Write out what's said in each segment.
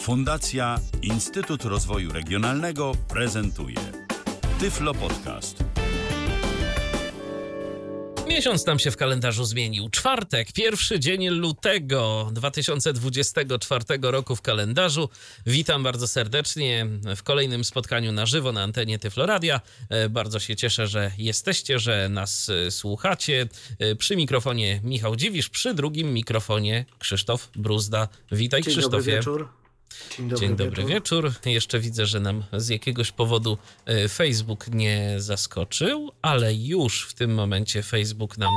Fundacja Instytut Rozwoju Regionalnego prezentuje Tyflo Podcast. Miesiąc nam się w kalendarzu zmienił. Czwartek, pierwszy dzień lutego 2024 roku w kalendarzu. Witam bardzo serdecznie w kolejnym spotkaniu na żywo na antenie Tyfloradia. E, Bardzo się cieszę, że jesteście, że nas e, słuchacie. E, Przy mikrofonie Michał Dziwisz, przy drugim mikrofonie Krzysztof Bruzda. Witaj Dzień Krzysztofie. dobry wieczór. Dzień dobry, Dzień dobry wieczór. Jeszcze widzę, że nam z jakiegoś powodu e, Facebook nie zaskoczył, ale już w tym momencie Facebook nam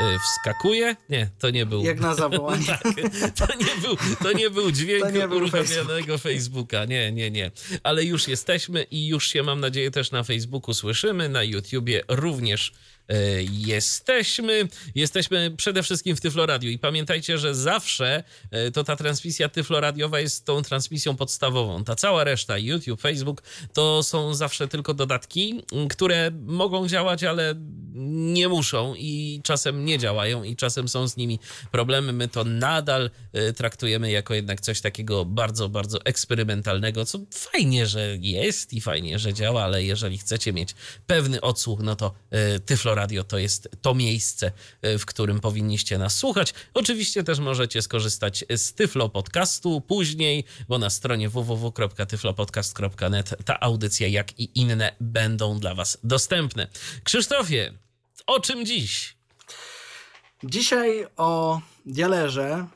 e, wskakuje. Nie, to nie był. Jak na zawołanie. tak, to nie był, to nie był dźwięk To nie był uruchomionego Facebooka. Nie, nie, nie. Ale już jesteśmy i już się, mam nadzieję, też na Facebooku słyszymy. Na YouTubie również jesteśmy. Jesteśmy przede wszystkim w Tyfloradiu i pamiętajcie, że zawsze e, to ta transmisja tyfloradiowa jest tą transmisją podstawową. Ta cała reszta, YouTube, Facebook, to są zawsze tylko dodatki, które mogą działać, ale nie muszą i czasem nie działają i czasem są z nimi problemy. My to nadal e, traktujemy jako jednak coś takiego bardzo, bardzo eksperymentalnego, co fajnie, że jest i fajnie, że działa, ale jeżeli chcecie mieć pewny odsłuch, no to e, Tyflo Radio to jest to miejsce, e, w którym powinniście nas słuchać. Oczywiście też możecie skorzystać z Tyflo Podcastu później, bo na stronie www.tyflopodcast.net ta audycja, jak i inne będą dla Was dostępne. Krzysztofie, o czym dziś? Dzisiaj o dialerze,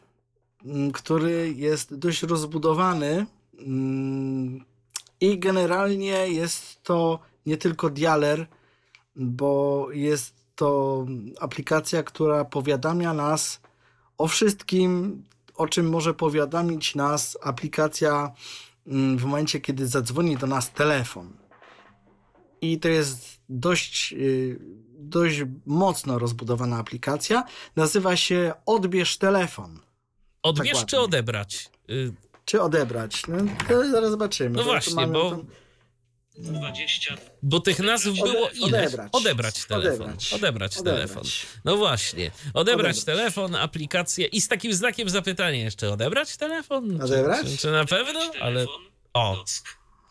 mm, który jest dość rozbudowany mm, i generalnie jest to nie tylko dialer, bo jest to aplikacja, która powiadamia nas o wszystkim, o czym może powiadomić nas aplikacja mm, w momencie, kiedy zadzwoni do nas telefon. I to jest dość, y, dość mocno rozbudowana aplikacja. Nazywa się Odbierz telefon. Odbierz Tak czy odebrać? Y, Czy odebrać? No, zaraz zobaczymy. No właśnie, bo- tam- Bo tych nazw było ile? odebrać. Odebrać telefon. Odebrać. Odebrać Odebrać. telefon. No właśnie. Odebrać, Odebrać. telefon, aplikację i z takim znakiem zapytania jeszcze. Odebrać telefon? Czy- Odebrać? Czy, czy na pewno? Ale. O.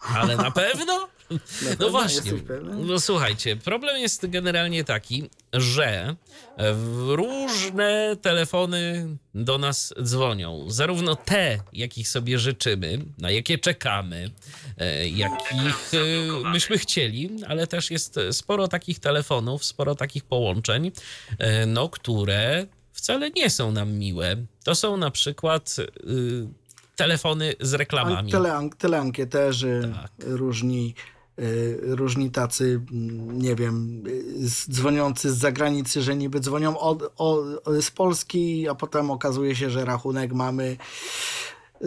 Ale na pewno? Na No pewno właśnie. No słuchajcie, problem jest generalnie taki, że w różne telefony do nas dzwonią. Zarówno te, jakich sobie życzymy, na jakie czekamy, e, jakich e, byśmy chcieli, ale też jest sporo takich telefonów, sporo takich połączeń, e, no, które wcale nie są nam miłe. To są na przykład y, telefony z reklamami. Tele, teleankieterzy, Tak. różni, y, różni tacy, mm, nie wiem, dzwoniący z zagranicy, że niby dzwonią od, o, z Polski, a potem okazuje się, że rachunek mamy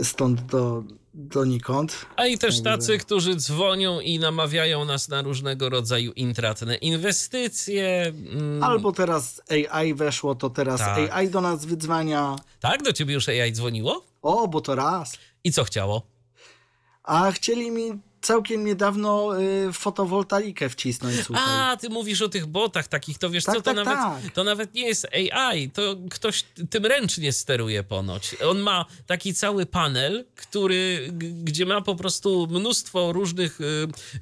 stąd do, donikąd. A i też tacy, którzy dzwonią i namawiają nas na różnego rodzaju intratne inwestycje. Mm, Albo teraz AI weszło, to teraz Tak. AI do nas wydzwania. Tak, do ciebie już AI dzwoniło? O, bo to raz. I co chciało? A chcieli mi całkiem niedawno y, fotowoltaikę wcisnąć, słuchaj. A, ty mówisz o tych botach takich, to wiesz Tak, co, to, tak, nawet, tak. to nawet nie jest AI, to ktoś tym ręcznie steruje ponoć. On ma taki cały panel, który, gdzie ma po prostu mnóstwo różnych y,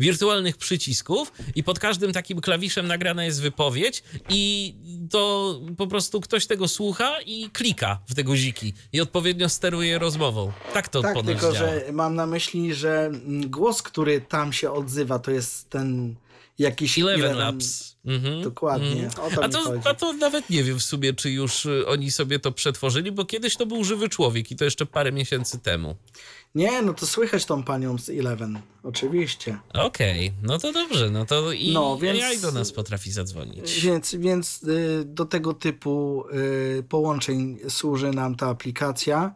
wirtualnych przycisków i pod każdym takim klawiszem nagrana jest wypowiedź i to po prostu ktoś tego słucha i klika w te guziki i odpowiednio steruje rozmową. Tak to Tak, ponoć tylko działa. że mam na myśli, że mm, głos, który tam się odzywa, to jest ten jakiś Eleven Labs. Mhm. Dokładnie, o to a, to, a to nawet nie wiem w sumie, czy już y, oni sobie to przetworzyli, bo kiedyś to był żywy człowiek i to jeszcze parę miesięcy temu. Nie, no to słychać tą panią z Eleven, oczywiście. Okej, no to dobrze, no to i No, więc- AI do nas potrafi zadzwonić. Więc, więc y, do tego typu y, połączeń służy nam ta aplikacja.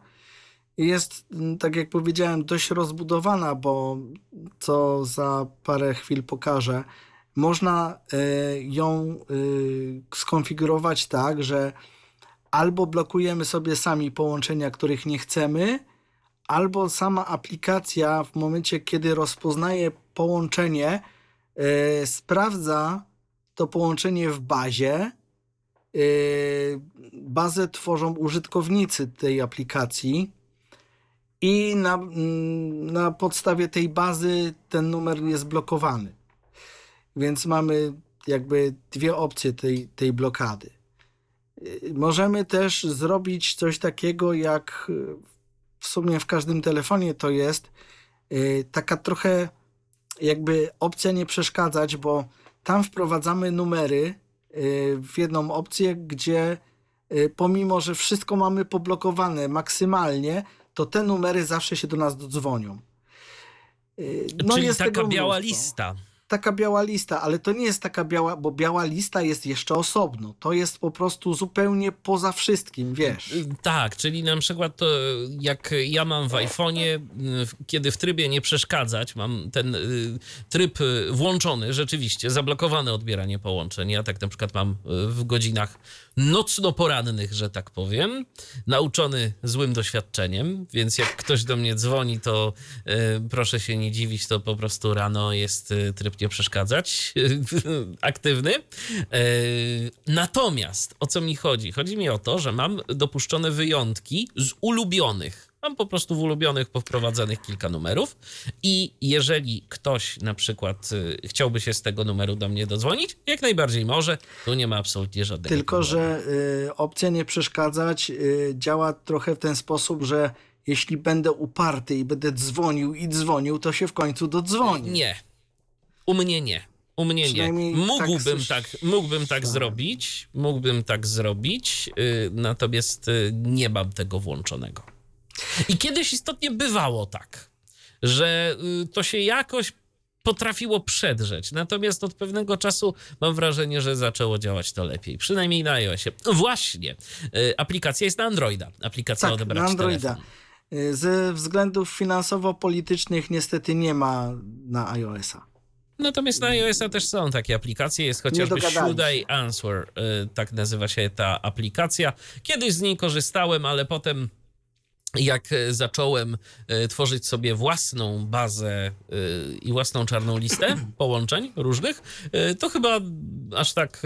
Jest, mm, tak jak powiedziałem, dość rozbudowana, bo co za parę chwil pokażę, można y, ją y, skonfigurować tak, że albo blokujemy sobie sami połączenia, których nie chcemy, albo sama aplikacja w momencie, kiedy rozpoznaje połączenie, e, sprawdza to połączenie w bazie. E, bazę tworzą użytkownicy tej aplikacji i na, mm, na podstawie tej bazy ten numer jest blokowany. Więc mamy jakby dwie opcje tej, tej blokady. Y, Możemy też zrobić coś takiego, jak y, w sumie w każdym telefonie to jest, y, taka trochę jakby opcja nie przeszkadzać, bo tam wprowadzamy numery w jedną opcję, gdzie pomimo, że wszystko mamy poblokowane maksymalnie, to te numery zawsze się do nas dodzwonią. Y, Czyli jest taka tego biała mnóstwo lista. taka biała lista, ale to nie jest taka biała, bo biała lista jest jeszcze osobno. To jest po prostu zupełnie poza wszystkim, wiesz. Y, Tak, czyli na przykład to jak ja mam w iPhone'ie, kiedy w trybie nie przeszkadzać, mam ten y, tryb włączony, rzeczywiście, zablokowane odbieranie połączeń. Ja tak na przykład mam w godzinach nocno-porannych, że tak powiem, nauczony złym doświadczeniem, więc jak ktoś do mnie dzwoni, to y, proszę się nie dziwić, to po prostu rano jest y, tryb nie przeszkadzać aktywny. Y, Natomiast o co mi chodzi? Chodzi mi o to, że mam dopuszczone wyjątki z ulubionych. Mam po prostu w ulubionych powprowadzanych kilka numerów i jeżeli ktoś na przykład y, chciałby się z tego numeru do mnie dodzwonić, jak najbardziej może, tu nie ma absolutnie żadnego Tylko, problemu. że y, opcja nie przeszkadzać y, działa trochę w ten sposób, że jeśli będę uparty i będę dzwonił i dzwonił, to się w końcu dodzwoni. Nie. U mnie nie. U mnie nie. Przynajmniej Mógłbym tak tak, mógłbym tak zrobić, mógłbym tak zrobić, yy, natomiast yy, nie mam tego włączonego. I kiedyś istotnie bywało tak, że yy, to się jakoś potrafiło przedrzeć. Natomiast od pewnego czasu mam wrażenie, że zaczęło działać to lepiej. Przynajmniej na iOSie. Właśnie. Yy, aplikacja jest na Androida. Aplikacja Tak, odebrać na Androida. telefon. Y, Ze względów finansowo-politycznych niestety nie ma na iOS-a. Natomiast na iOS-a też są takie aplikacje, jest chociażby Should. I Answer, y, tak nazywa się ta aplikacja. Kiedyś z niej korzystałem, ale potem jak y, zacząłem y, tworzyć sobie własną bazę y, i własną czarną listę połączeń różnych, to chyba aż tak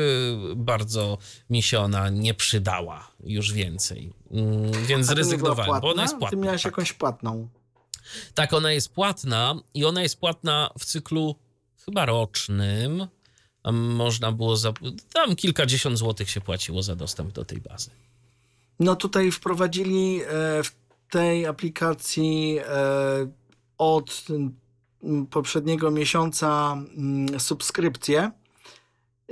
bardzo mi się ona nie przydała już więcej. Mm, Więc zrezygnowałem, bo ona jest Ty płatna. miałeś tak. jakąś płatną. Tak, ona jest płatna i ona jest płatna w cyklu chyba rocznym. Można było, za, tam kilkadziesiąt złotych się płaciło za dostęp do tej bazy. No tutaj wprowadzili e, w tej aplikacji e, od mm, poprzedniego miesiąca mm, subskrypcję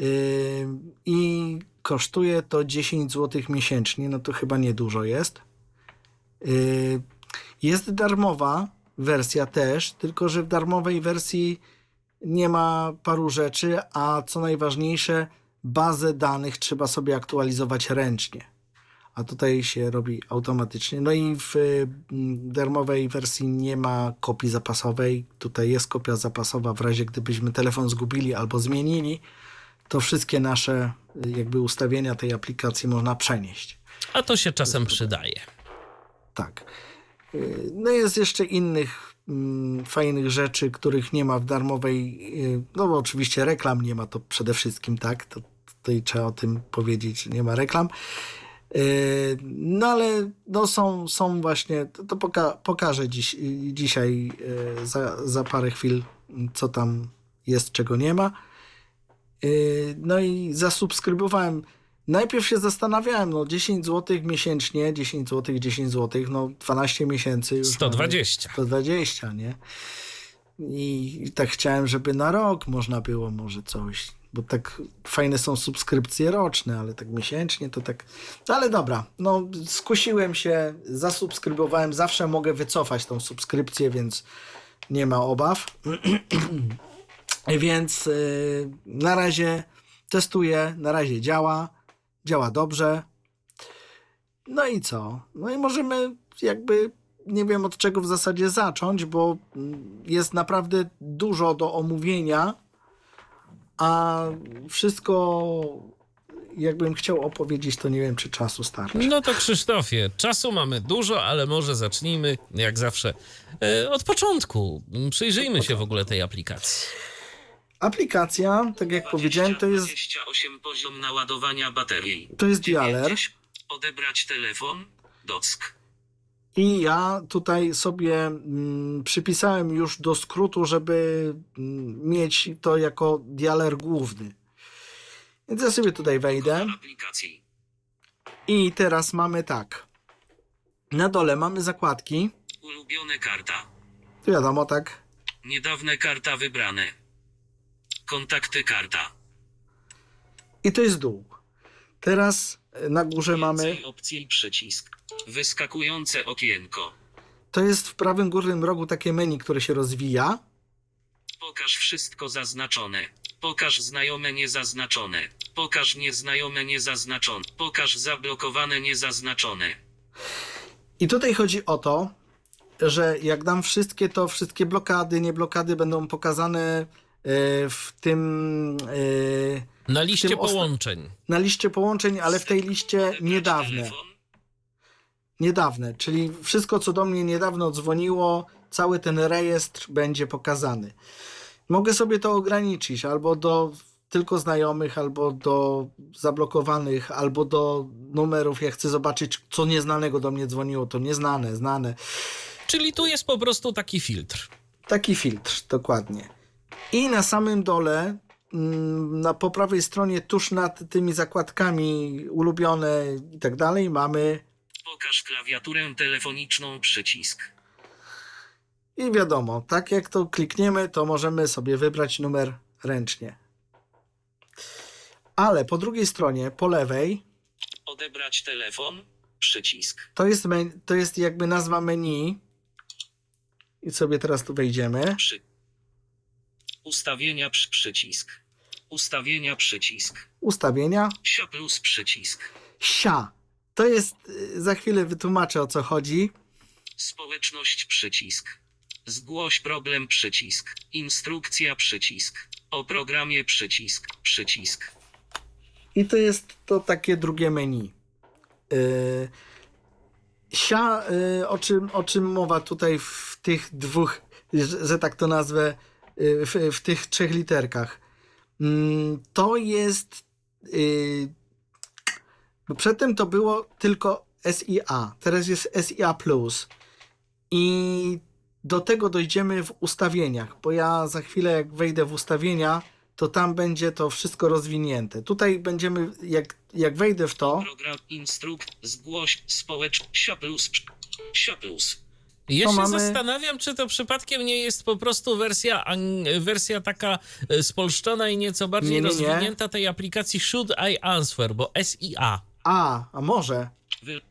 y, i kosztuje to 10 zł miesięcznie, no to chyba niedużo jest. Y, Jest darmowa wersja też, tylko że w darmowej wersji nie ma paru rzeczy, a co najważniejsze, bazę danych trzeba sobie aktualizować ręcznie a tutaj się robi automatycznie. No i w y, m, darmowej wersji nie ma kopii zapasowej. Tutaj jest kopia zapasowa w razie gdybyśmy telefon zgubili albo zmienili, to wszystkie nasze y, jakby ustawienia tej aplikacji można przenieść. A to się czasem przydaje. Tak. Y, No jest jeszcze innych mm, fajnych rzeczy, których nie ma w darmowej, y, no bo oczywiście reklam nie ma, to przede wszystkim tak, to tutaj trzeba o tym powiedzieć, że nie ma reklam. Y, No ale no są, są właśnie, to, to poka pokażę dziś, dzisiaj y, za, za parę chwil, co tam jest, czego nie ma. Y, No i zasubskrybowałem. Najpierw się zastanawiałem, no 10 zł miesięcznie, 10 zł, 10 zł, no 12 miesięcy już. 120. Mamy 120, nie? I tak chciałem, żeby na rok można było może coś, bo tak fajne są subskrypcje roczne, ale tak miesięcznie to tak... No ale dobra, no skusiłem się, zasubskrybowałem, zawsze mogę wycofać tą subskrypcję, więc nie ma obaw. Więc y, na razie testuję, na razie działa, działa dobrze. No i co? No i możemy jakby, nie wiem od czego w zasadzie zacząć, bo mm, jest naprawdę dużo do omówienia, a wszystko jakbym chciał opowiedzieć, to nie wiem, czy czasu starczy. No to Krzysztofie, czasu mamy dużo, ale może zacznijmy, jak zawsze, e, od początku. Przyjrzyjmy się w ogóle tej aplikacji. Aplikacja, tak jak powiedziałem, to jest, 28 poziom naładowania baterii. to jest dialer. 90. Odebrać telefon. Dock. I ja tutaj sobie mm, przypisałem już do skrótu, żeby mm, mieć to jako dialer główny. Więc ja sobie tutaj wejdę i teraz mamy tak. Na dole mamy zakładki. Ulubione karta. Tu wiadomo, tak. Niedawne karta wybrane. Kontakty karta. I to jest dół. Teraz na górze mamy. Opcji przycisk. Wyskakujące okienko. To jest w prawym górnym rogu takie menu, które się rozwija. Pokaż wszystko zaznaczone. Pokaż znajome niezaznaczone. Pokaż nieznajome niezaznaczone. Pokaż zablokowane niezaznaczone. I tutaj chodzi o to, że jak dam wszystkie, to wszystkie blokady, nieblokady będą pokazane w tym. e, Na liście tym połączeń. na liście połączeń, ale w tej liście niedawne. Niedawne, czyli wszystko, co do mnie niedawno dzwoniło, cały ten rejestr będzie pokazany. Mogę sobie to ograniczyć albo do tylko znajomych, albo do zablokowanych, albo do numerów. Jak chcę zobaczyć, co nieznanego do mnie dzwoniło, to nieznane, znane. Czyli tu jest po prostu taki filtr. Taki filtr, dokładnie. I na samym dole, mm, na po prawej stronie, tuż nad tymi zakładkami ulubione i tak dalej, mamy Pokaż klawiaturę telefoniczną przycisk. I wiadomo, tak jak to klikniemy, to możemy sobie wybrać numer ręcznie. Ale po drugiej stronie, po lewej, Odebrać telefon. Przycisk. to jest, to jest jakby nazwa menu. I sobie teraz tu wejdziemy. Przy... Ustawienia przy... przycisk. Ustawienia przycisk. Ustawienia. Sia plus przycisk. Sia. To jest, y, za chwilę wytłumaczę o co chodzi. Społeczność przycisk. Zgłoś problem przycisk. Instrukcja przycisk. O programie przycisk. Przycisk. I to jest to takie drugie menu. Yy, sia, yy, o, czym, o czym mowa tutaj w tych dwóch, że, że tak to nazwę, w, w tych trzech literkach. Mm, to jest. Yy, bo przedtem to było tylko SIA, teraz jest SIA. I do tego dojdziemy w ustawieniach, bo ja za chwilę, jak wejdę w ustawienia, to tam będzie to wszystko rozwinięte. Tutaj będziemy, jak, jak wejdę w to, Program instruk. Zgłoś społecz. Sia plus. Ja To się mamy- zastanawiam, czy to przypadkiem nie jest po prostu wersja, wersja taka e, spolszczona i nieco bardziej Nie, nie, nie. rozwinięta tej aplikacji Should I Answer, bo SIA. a, a może. Wy...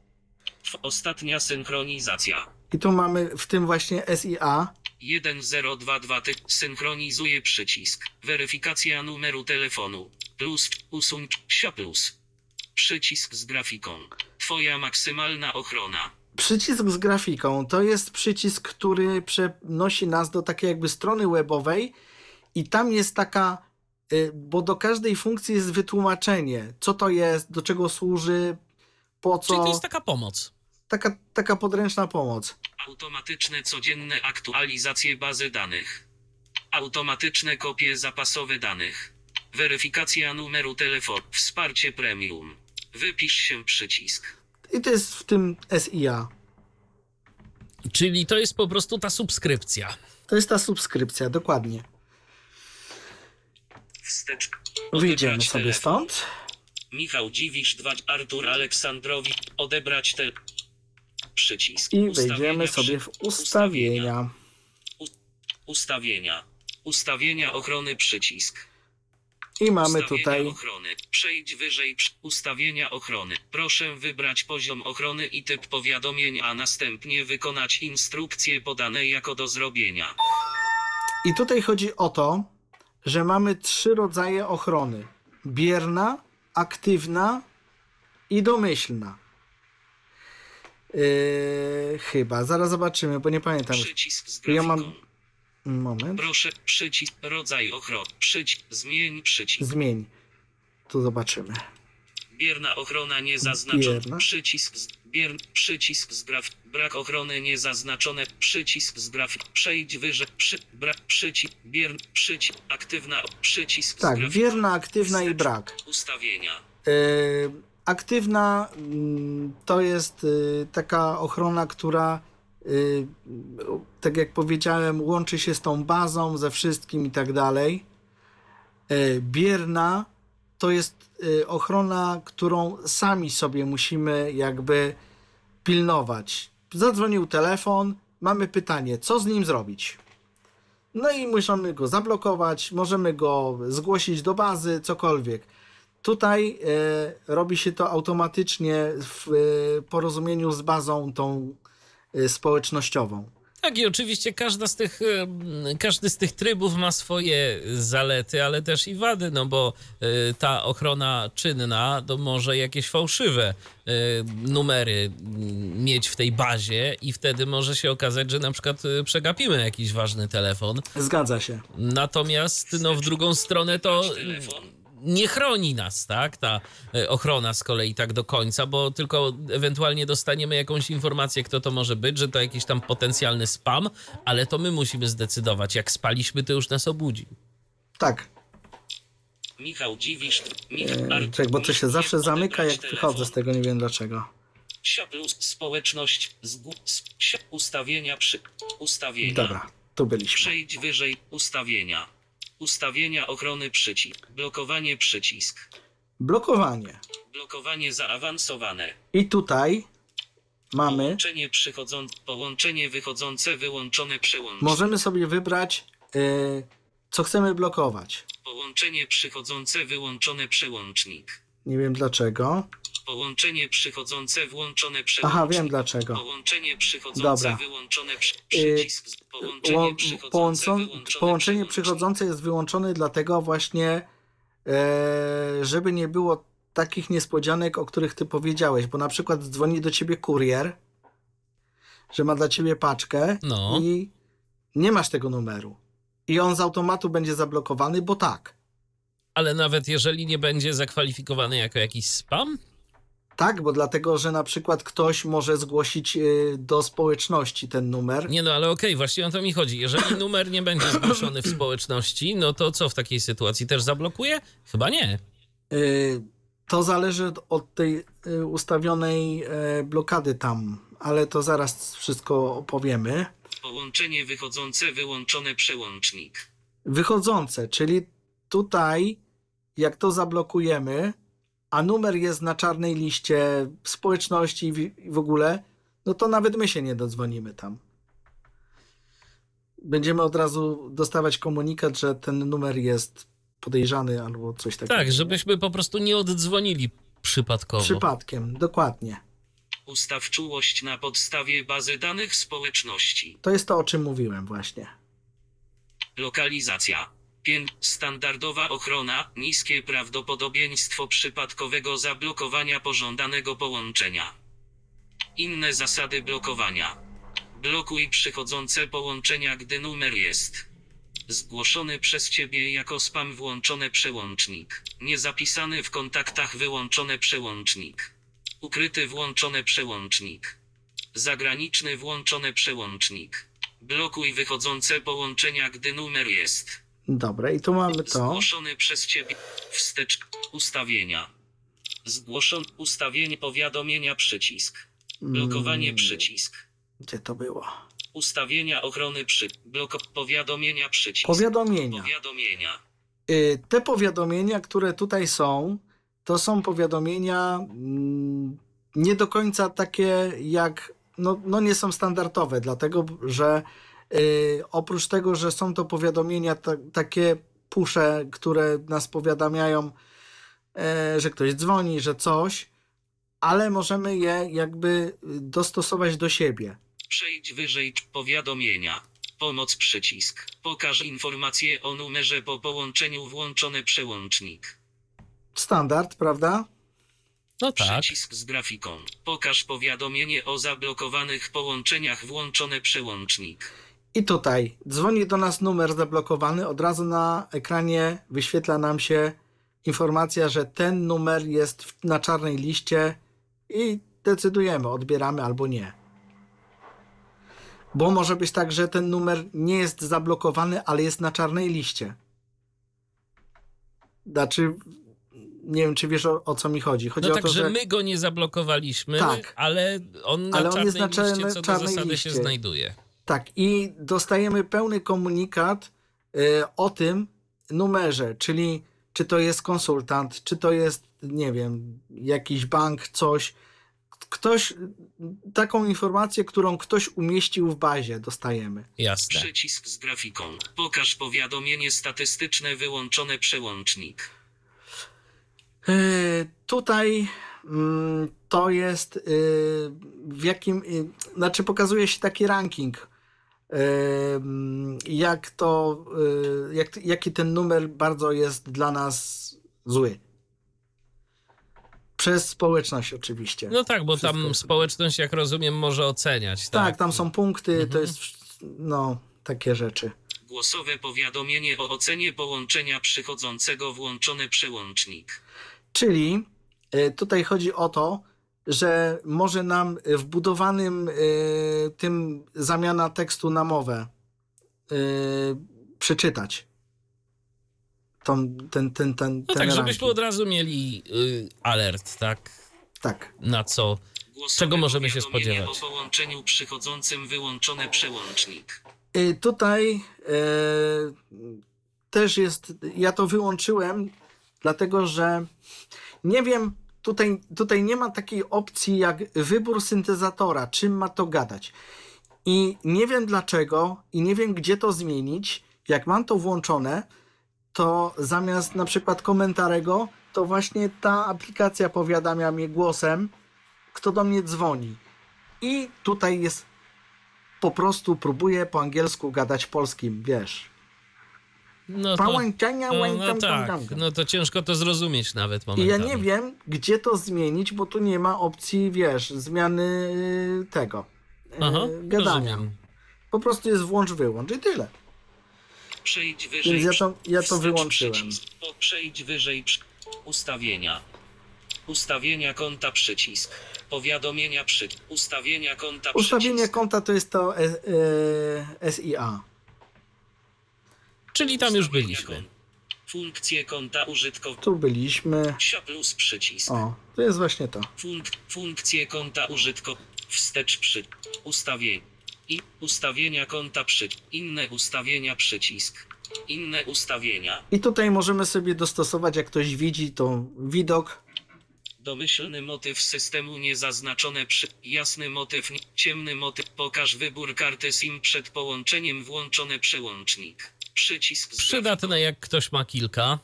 Ostatnia synchronizacja. I tu mamy w tym właśnie SIA. 1022 ty synchronizuje przycisk. Weryfikacja numeru telefonu. Plus usuń plus. Przycisk z grafiką. Twoja maksymalna ochrona. Przycisk z grafiką to jest przycisk, który przenosi nas do takiej jakby strony webowej i tam jest taka, y, bo do każdej funkcji jest wytłumaczenie, co to jest, do czego służy, po Czyli co. to jest taka pomoc. taka, taka podręczna pomoc. Automatyczne codzienne aktualizacje bazy danych. Automatyczne kopie zapasowe danych. Weryfikacja numeru telefonu. Wsparcie premium. Wypisz się przycisk. I to jest w tym SIA. Czyli to jest po prostu ta subskrypcja. To jest ta subskrypcja, dokładnie. Wstecz. Wyjdziemy sobie telefon. stąd. Michał Dziwisz 2, Artur Aleksandrowi, odebrać te... Przycisk. I wejdziemy sobie w ustawienia. Ustawienia. Ustawienia ochrony przycisk. I mamy Ustawienia tutaj ochrony. Przejdź wyżej. przy- Ustawienia ochrony. Proszę wybrać poziom ochrony i typ powiadomień, a następnie wykonać instrukcje podane jako do zrobienia. I tutaj chodzi o to, że mamy trzy rodzaje ochrony: bierna, aktywna i domyślna. Yy, chyba, zaraz zobaczymy, bo nie pamiętam. Przycisk z Ja grafiką. mam- Moment, Proszę, przycisk, rodzaj ochrony. Przycisk, zmień przycisk. zmień. Tu zobaczymy. Bierna ochrona niezaznaczona. Bierna. Przycisk z, bier, przycisk z graf. Brak ochrony niezaznaczone. Przycisk z grafik. Przejdź wyżej. Przy, brak. Przycisk. Bier. Przycisk. Aktywna. Przycisk Tak, grafik. wierna, aktywna i brak. Ustawienia. Yy, aktywna mm, to jest y, taka ochrona, która tak jak powiedziałem, łączy się z tą bazą, ze wszystkim i tak dalej. Y, Bierna to jest y, ochrona, którą sami sobie musimy jakby pilnować. Zadzwonił telefon, mamy pytanie, co z nim zrobić? No i możemy go zablokować, możemy go zgłosić do bazy, cokolwiek. Tutaj e, robi się to automatycznie w e, porozumieniu z bazą tą e, społecznościową. Tak, i oczywiście każda z tych, em, każdy z tych trybów ma swoje zalety, ale też i wady, no bo y, ta ochrona czynna to może jakieś fałszywe y, numery mieć w tej bazie i wtedy może się okazać, że na przykład y, przegapimy jakiś ważny telefon. Zgadza się. Natomiast no, w drugą stronę to Telefon. Nie chroni nas, tak? Ta e, ochrona z kolei tak do końca, bo tylko ewentualnie dostaniemy jakąś informację, kto to może być, że to jakiś tam potencjalny spam, ale to my musimy zdecydować. Jak spaliśmy, to już nas obudzi. Tak. Michał Dziwisz. Mich, E, czek, bo to się zawsze zamyka, jak wychodzę z tego, nie wiem dlaczego. Plus społeczność. Ustawienia przy. Ustawienia. Dobra, tu byliśmy. Przejdź wyżej. Ustawienia. Ustawienia ochrony przycisk. Blokowanie przycisk. Blokowanie. Blokowanie zaawansowane. I tutaj mamy, Połączenie przychodzące. Połączenie wychodzące wyłączone przełącznik. możemy sobie wybrać, e, co chcemy blokować. Połączenie przychodzące wyłączone przełącznik. Nie wiem dlaczego. Połączenie przychodzące włączone. Aha, wiem dlaczego. Połączenie przychodzące Dobra. wyłączone przy, Yy, przycisk. z- Połączenie Ło- przychodzące połączon- wyłączone połączenie przychodzące jest wyłączone dlatego właśnie, e, żeby nie było takich niespodzianek, o których ty powiedziałeś, bo na przykład dzwoni do ciebie kurier, że ma dla ciebie paczkę No. i nie masz tego numeru. I on z automatu będzie zablokowany, bo tak. Ale nawet jeżeli nie będzie zakwalifikowany jako jakiś spam, Tak, bo dlatego, że na przykład ktoś może zgłosić y, do społeczności ten numer. nie no, ale okej, właśnie o to mi chodzi. Jeżeli numer nie będzie zgłoszony w społeczności, no to co w takiej sytuacji? Też zablokuje? Chyba nie. Y, To zależy od- od tej y, ustawionej e, blokady tam, ale to zaraz wszystko opowiemy. Połączenie wychodzące wyłączone przełącznik. Wychodzące, czyli tutaj, jak to zablokujemy, a numer jest na czarnej liście społeczności i w- i w ogóle, no to nawet my się nie dodzwonimy tam. Będziemy od razu dostawać komunikat, że ten numer jest podejrzany albo coś takiego. Tak, żebyśmy po prostu nie oddzwonili przypadkowo. Przypadkiem, dokładnie. Ustaw czułość na podstawie bazy danych społeczności. To jest to, o czym mówiłem właśnie. Lokalizacja. Pię- standardowa ochrona, niskie prawdopodobieństwo przypadkowego zablokowania pożądanego połączenia. Inne zasady blokowania. Blokuj przychodzące połączenia, gdy numer jest zgłoszony przez Ciebie jako spam włączone przełącznik. Niezapisany w kontaktach wyłączone przełącznik. Ukryty włączone przełącznik. Zagraniczny włączone przełącznik. Blokuj wychodzące połączenia, gdy numer jest Dobra, i tu mamy to. Zgłoszony przez ciebie. Wstecz. Ustawienia. Zgłoszon. Ustawienie powiadomienia przycisk. Blokowanie Mm, przycisk. Gdzie to było? Ustawienia ochrony przy. Blok. Powiadomienia przycisk. Powiadomienia. Powiadomienia. Y, Te powiadomienia, które tutaj są, to są powiadomienia mm, nie do końca takie jak, no, no nie są standardowe, dlatego że oprócz tego, że są to powiadomienia ta, takie pusze, które nas powiadamiają, e, że ktoś dzwoni, że coś, ale możemy je jakby y, dostosować do siebie. Przejdź wyżej. Powiadomienia. Pomoc przycisk. Pokaż informacje o numerze po połączeniu włączony przełącznik. Standard, prawda? No tak. Przycisk z grafiką. Pokaż powiadomienie o zablokowanych połączeniach włączony przełącznik. I tutaj dzwoni do nas numer zablokowany, od razu na ekranie wyświetla nam się informacja, że ten numer jest na czarnej liście i decydujemy, odbieramy albo nie. Bo może być tak, że ten numer nie jest zablokowany, ale jest na czarnej liście. Znaczy, nie wiem, czy wiesz o, o co mi chodzi. Chodzi No tak, to, że że my go nie zablokowaliśmy, Tak. ale on na Ale on czarnej jest na czarnej- liście co do zasady liście. się znajduje. Tak, i dostajemy pełny komunikat y, o tym numerze, czyli czy to jest konsultant, czy to jest, nie wiem, jakiś bank, coś. Ktoś, taką informację, którą ktoś umieścił w bazie, dostajemy. Jasne. Przycisk z grafiką. Pokaż powiadomienie statystyczne wyłączone przełącznik. E, Tutaj mm, to jest y, w jakim, znaczy pokazuje się taki ranking, jak to, y, jak, jaki ten numer bardzo jest dla nas zły. Przez społeczność oczywiście. No tak, bo Wszystko tam jest- społeczność, jak rozumiem, może oceniać. Tak, tak, tam są punkty, to Mhm. jest no takie rzeczy. Głosowe powiadomienie o ocenie połączenia przychodzącego włączony przełącznik. Czyli y, tutaj chodzi o to, że może nam y, wbudowanym y, tym zamiana tekstu na mowę y, przeczytać. Tą, ten, ten, ten, No tak, żebyśmy od razu mieli y, alert, tak? Tak. Na co. Głosowe Czego możemy się spodziewać? o połączeniu przychodzącym wyłączony przełącznik. Y, tutaj y, też jest, ja to wyłączyłem, dlatego że nie wiem, tutaj, tutaj nie ma takiej opcji jak wybór syntezatora, czym ma to gadać. I nie wiem dlaczego, i nie wiem gdzie to zmienić. Jak mam to włączone, to zamiast na przykład komentarego, to właśnie ta aplikacja powiadamia mnie głosem, kto do mnie dzwoni. I tutaj jest po prostu próbuję po angielsku gadać polskim, wiesz. No to, Pałęczenia, no, no tak, no to ciężko to zrozumieć nawet I ja momentami. nie wiem, gdzie to zmienić, bo tu nie ma opcji, wiesz, zmiany y, tego y, Aha, gadania. rozumiem. Po prostu jest włącz, wyłącz i tyle. Przejdź wyżej. Więc ja to, ja to wyłączyłem. Przejdź wyżej. Ustawienia. Ustawienia konta przycisk. Powiadomienia przy. Ustawienia konta Ustawienie przycisk. konta to jest to e, e, SIA. Czyli tam już byliśmy. Funkcje konta użytkownika. Tu byliśmy. Sio plus przycisk. O, to jest właśnie to. Funk, funkcje konta użytkownika. Wstecz przy. Ustawień. I ustawienia konta przy. Inne ustawienia przycisk. Inne ustawienia. I tutaj możemy sobie dostosować, jak ktoś widzi, to widok. Domyślny motyw systemu niezaznaczone przy. Jasny motyw, ciemny motyw. Pokaż wybór karty SIM przed połączeniem włączony przełącznik. Przycisk z. Przydatne, jak ktoś ma kilka.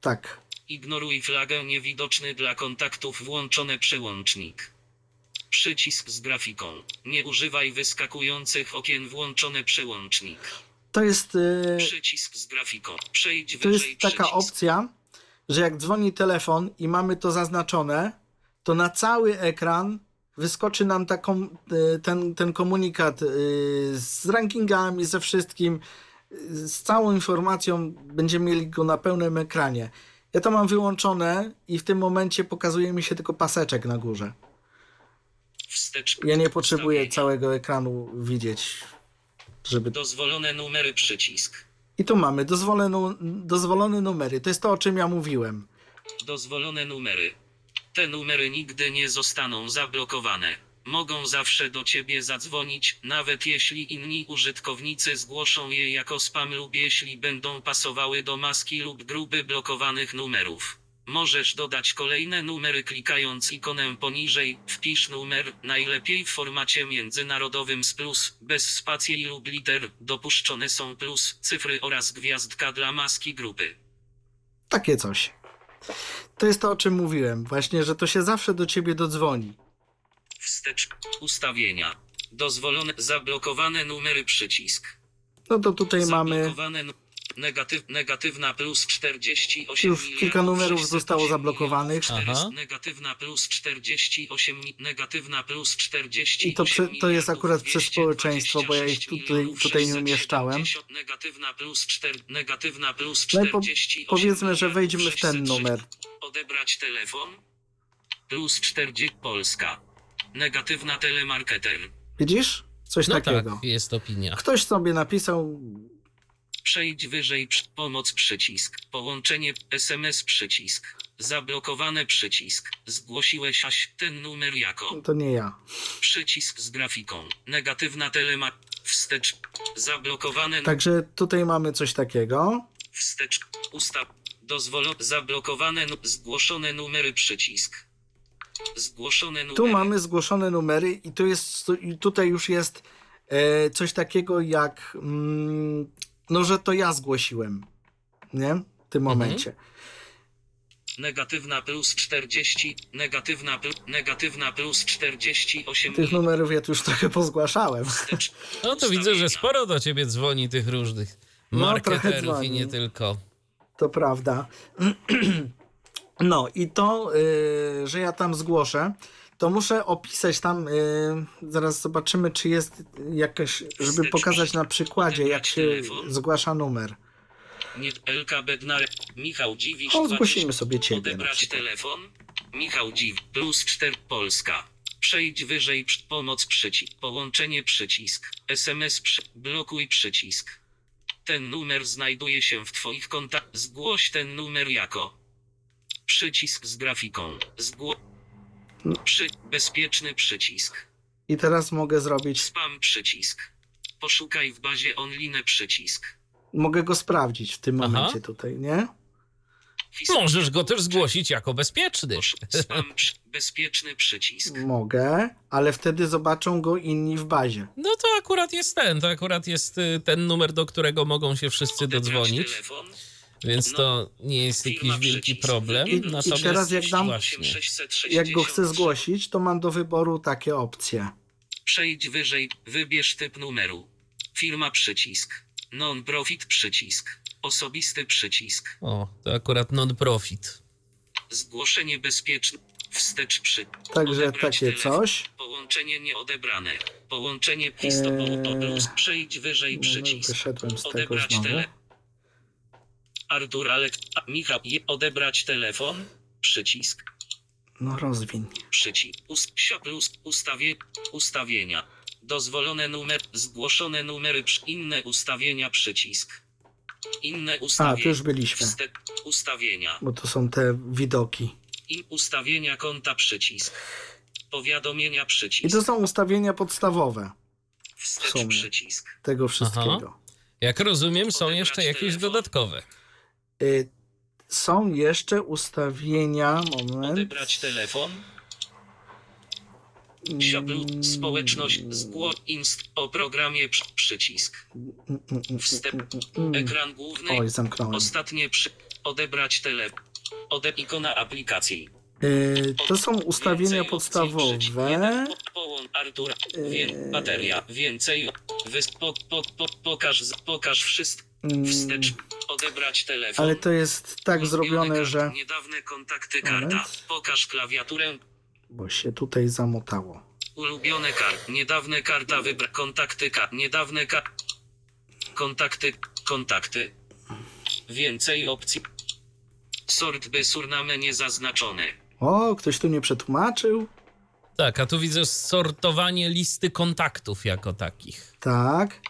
Tak. Ignoruj flagę niewidoczny dla kontaktów włączony przełącznik. Przycisk z grafiką. Nie używaj wyskakujących okien włączony przełącznik. To jest, e, Przycisk z grafiką. Przejdź to wyżej jest taka przycisk. opcja, że jak dzwoni telefon i mamy to zaznaczone, to na cały ekran wyskoczy nam taką, e, ten, ten komunikat e, z rankingami, ze wszystkim, z całą informacją. Będziemy mieli go na pełnym ekranie. Ja to mam wyłączone i w tym momencie pokazuje mi się tylko paseczek na górze. Wstecz. Ja nie potrzebuję całego ekranu widzieć, żeby... Dozwolone numery przycisk. I tu mamy dozwolone, dozwolone numery. To jest to, o czym ja mówiłem. Dozwolone numery. Te numery nigdy nie zostaną zablokowane. Mogą zawsze do ciebie zadzwonić, nawet jeśli inni użytkownicy zgłoszą je jako spam lub jeśli będą pasowały do maski lub grupy blokowanych numerów. Możesz dodać kolejne numery klikając ikonę poniżej, wpisz numer, najlepiej w formacie międzynarodowym z plus, bez spacji lub liter, dopuszczone są plus, cyfry oraz gwiazdka dla maski grupy. Takie coś. To jest to, o czym mówiłem. Właśnie, że to się zawsze do ciebie dodzwoni. Wstecz. Ustawienia. Dozwolone. Zablokowane numery przycisk. No to tutaj mamy. Zablokowane. nu- Negatyw, negatywna plus 48 Już kilka milionów numerów 608 zostało zablokowanych. milionów 400, Aha. Negatywna plus 48. mi- Negatywna plus 48. I to prze- to jest akurat przez 226 społeczeństwo, bo ja ich tutaj- tutaj nie 670. umieszczałem. Negatywna plus 4. Negatywna plus No i po- 48. powiedzmy, że milionów wejdźmy w ten 606. numer. Odebrać telefon. Plus 40 Polska. Negatywna telemarketer. Widzisz? Coś No takiego. tak, jest opinia. Ktoś sobie napisał. Przejdź wyżej przy, pomoc przycisk. Połączenie SMS przycisk. Zablokowane przycisk. Zgłosiłeś aś ten numer jako To nie ja. przycisk z grafiką. Negatywna telema. Wstecz. Zablokowane. Także tutaj mamy coś takiego. Wstecz. Ustaw. Dozwolo. Zablokowane. Nu- zgłoszone numery przycisk. Zgłoszone numery. Tu mamy zgłoszone numery i tu jest, i tutaj już jest e, coś takiego jak, mm, no że to ja zgłosiłem, nie? W tym momencie. Negatywna plus 40. Negatywna, pl, negatywna plus 48. Tych numerów ja tu już trochę pozgłaszałem. No to widzę, że sporo do ciebie dzwoni tych różnych No, marketerów i dzwoni. nie tylko. To prawda. No i to, y, że ja tam zgłoszę, to muszę opisać tam, y, zaraz zobaczymy, czy jest jakaś, żeby pokazać na przykładzie, jak się zgłasza numer. Nie, LK Bednar. Michał Dziwisz. O, 20. zgłosimy sobie ciebie Odebrać telefon. Michał Dziw. Plus 4 Polska. Przejdź wyżej. Pomoc przycisk. Połączenie przycisk. SMS przy, blokuj przycisk. Ten numer znajduje się w Twoich kontaktach. Zgłoś ten numer jako. Przycisk z grafiką. Zgło. Przy, bezpieczny przycisk. I teraz mogę zrobić, Spam przycisk. Poszukaj w bazie online przycisk. mogę go sprawdzić w tym Aha. momencie tutaj, nie? Możesz go też zgłosić jako bezpieczny. Spam przy, bezpieczny przycisk. Mogę, ale wtedy zobaczą go inni w bazie. No to akurat jest ten, to akurat jest y, ten numer, do którego mogą się wszyscy Odebrać dodzwonić, telefon. Więc to nie jest jakiś wielki problem. I- i Natomiast teraz jak dam- właśnie, Jak go chcę zgłosić, to mam do wyboru takie opcje. Przejdź wyżej, wybierz typ numeru. Firma przycisk. Non-profit przycisk. Osobisty przycisk. o, to akurat non-profit. Zgłoszenie bezpieczne. Wstecz przy. Także Odebrać takie telefon. coś. Połączenie nieodebrane. Połączenie pistopu Eee, plus. Przejdź wyżej No, przycisk. wyszedłem z tego Odebrać znowu. tele. Artur Alek. a, Michał. Je, odebrać telefon. Przycisk. No rozwiń. Przycisk. Ust, sio plus ustawie, ustawienia. Dozwolone numer, zgłoszone numery, przy- inne ustawienia, przycisk. Inne A, ustawienia. tu już byliśmy, Wste- ustawienia. bo to są te widoki. I ustawienia konta, przycisk. Powiadomienia, I przycisk. to są ustawienia podstawowe Wstecz, przycisk. tego wszystkiego. Jak rozumiem, są Odebrać jeszcze jakieś telefon. dodatkowe. Y, są jeszcze ustawienia, moment. Odebrać telefon. Sioblu, Mm, społeczność, zgło, inst, o programie, przy- przycisk. Wstęp. Ekran główny. Oj, zamknąłem. Ostatnie przy... Odebrać telefon. Ode ikona aplikacji. Y, to są ustawienia Więcej podstawowe. Artura. Eee. bateria. Więcej. Wys, po, po, po, pokaż, pokaż wszystko. Mm, Wstecz. Odebrać telefon. Ale to jest tak zrobione, kart- że. Niedawne kontakty karta. Moment. Pokaż klawiaturę. Bo się tutaj zamotało. Ulubione kart. Niedawne karta wybra. Kontakty kart. Niedawne kart. Kontakty. Kontakty. Więcej opcji. Sort by surname niezaznaczone. O, ktoś tu nie przetłumaczył? Tak, a tu widzę sortowanie listy kontaktów jako takich. Tak.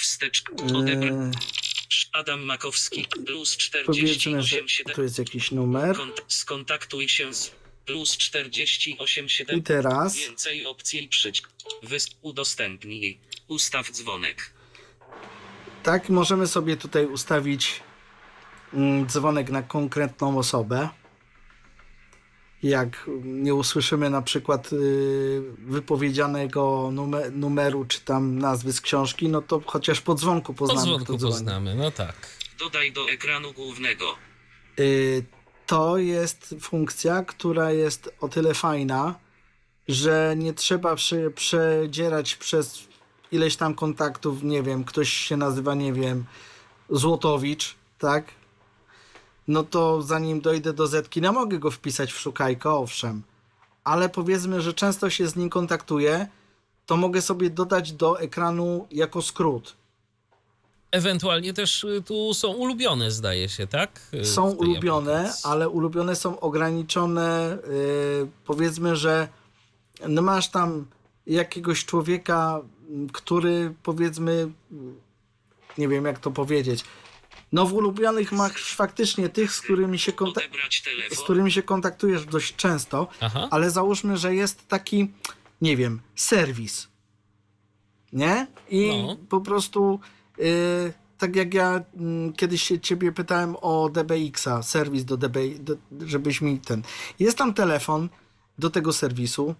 Wstecz. Odebrać. Yy, Adam Makowski. Plus powiedzmy, że 48 7. tu jest jakiś numer. Kont- skontaktuj się z. Plus 48 I 7. teraz Więcej opcji przyć. Wys udostępnij. Ustaw dzwonek. tak możemy sobie tutaj ustawić mm, dzwonek na konkretną osobę. Jak nie usłyszymy na przykład y, wypowiedzianego numer, numeru czy tam nazwy z książki, no to chociaż po dzwonku Po poznamy, dzwonku kto dzwoni. poznamy, no tak. Dodaj do ekranu głównego. Y, To jest funkcja, która jest o tyle fajna, że nie trzeba przy, przedzierać przez ileś tam kontaktów, nie wiem, ktoś się nazywa, nie wiem, Złotowicz, tak? No to zanim dojdę do Zetki, no mogę go wpisać w szukajkę, owszem. Ale powiedzmy, że często się z nim kontaktuję, to mogę sobie dodać do ekranu jako skrót. Ewentualnie też y, tu są ulubione, zdaje się, tak? Y, są ulubione, aplikacji. ale ulubione są ograniczone. Yy, powiedzmy, że no masz tam jakiegoś człowieka, który powiedzmy, nie wiem jak to powiedzieć, No w ulubionych masz faktycznie tych, z którymi się, konta- z którymi się kontaktujesz dość często, Aha. ale załóżmy, że jest taki, nie wiem, serwis. Nie? I No. po prostu y, tak jak ja mm, kiedyś się ciebie pytałem o DBX-a, serwis do do, żebyś mi ten. Jest tam telefon do tego serwisu.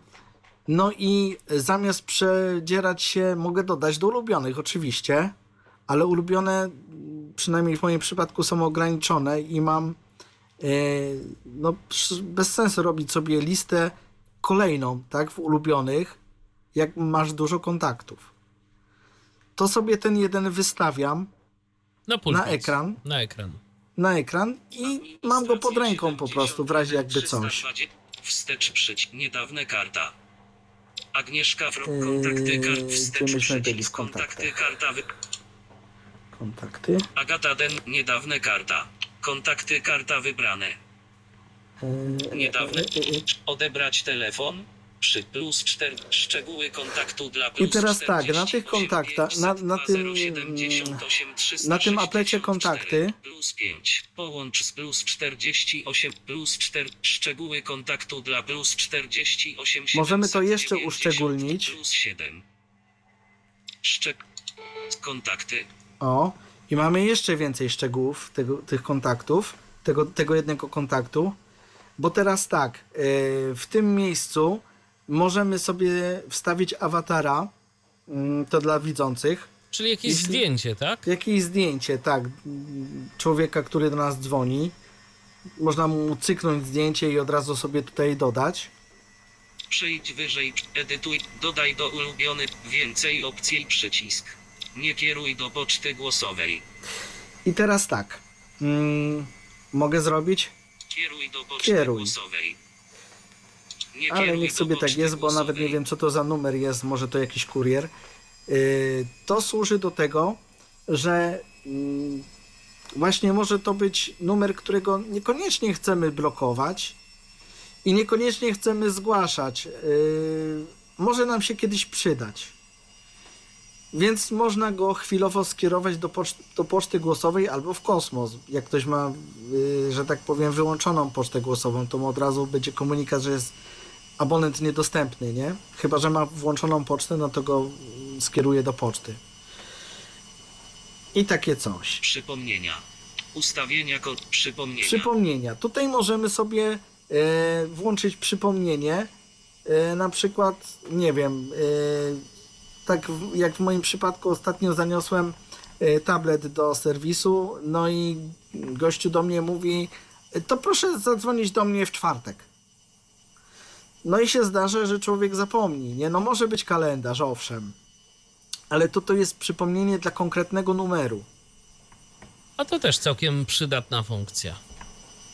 No i zamiast przedzierać się, mogę dodać do ulubionych oczywiście, ale ulubione, przynajmniej w moim przypadku, są ograniczone i mam e, no, bez sensu robić sobie listę kolejną, tak, w ulubionych, jak masz dużo kontaktów. To sobie ten jeden wystawiam Na na ekran, Na ekran. na ekran i mam go pod ręką po prostu, w razie jakby coś. 320. Wstecz przyć. Niedawne karta. Agnieszka Fro. Yy, Kontakty kart. Wstecz przycisk. Kontakty karta. Kontakty. Agata Den. Niedawne karta. Kontakty karta wybrane. E, Niedawne. e, e. Odebrać telefon. Przy plus 4 szczegóły kontaktu dla I plus teraz tak, na 48 tych kontaktach, na, na tym, 078 na tym 364 aplecie kontakty, plus 5 połącz z plus 48 plus 4 szczegóły kontaktu dla plus 48 Możemy to jeszcze 790 uszczególnić. plus 7 Szczeg... kontakty o, i mamy jeszcze więcej szczegółów tego, tych kontaktów, tego, tego jednego kontaktu, bo teraz tak, e, w tym miejscu możemy sobie wstawić awatara, mm, to dla widzących, Czyli jakieś Jeśli- zdjęcie, tak? Jakieś zdjęcie, tak, człowieka, który do nas dzwoni. Można mu cyknąć zdjęcie i od razu sobie tutaj dodać. Przejdź wyżej, edytuj, dodaj do ulubionych, więcej opcji przycisk. Nie kieruj do poczty głosowej. I teraz tak, mm, mogę zrobić, Kieruj do poczty Kieruj. głosowej. Nie ale kieruj niech do sobie tak poczty jest, bo nawet nie głosowej. wiem co to za numer jest, może to jakiś kurier. Yy, to służy do tego, że mm, właśnie może to być numer, którego niekoniecznie chcemy blokować i niekoniecznie chcemy zgłaszać. Yy, może nam się kiedyś przydać. Więc można go chwilowo skierować do, pocz- do poczty głosowej albo w kosmos. Jak ktoś ma, yy, że tak powiem, wyłączoną pocztę głosową, to mu od razu będzie komunikat, że jest abonent niedostępny, nie? Chyba, że ma włączoną pocztę, no to go skieruje do poczty. I takie coś. Przypomnienia. Ustawienia kod przypomnienia. Przypomnienia. Tutaj możemy sobie e, włączyć przypomnienie. E, na przykład, nie wiem, e, tak w, jak w moim przypadku ostatnio zaniosłem e, tablet do serwisu, no i gościu do mnie mówi, e, to proszę zadzwonić do mnie w czwartek. No i się zdarza, że człowiek zapomni, nie? No może być kalendarz, owszem. Ale to to jest przypomnienie dla konkretnego numeru. A to też całkiem przydatna funkcja.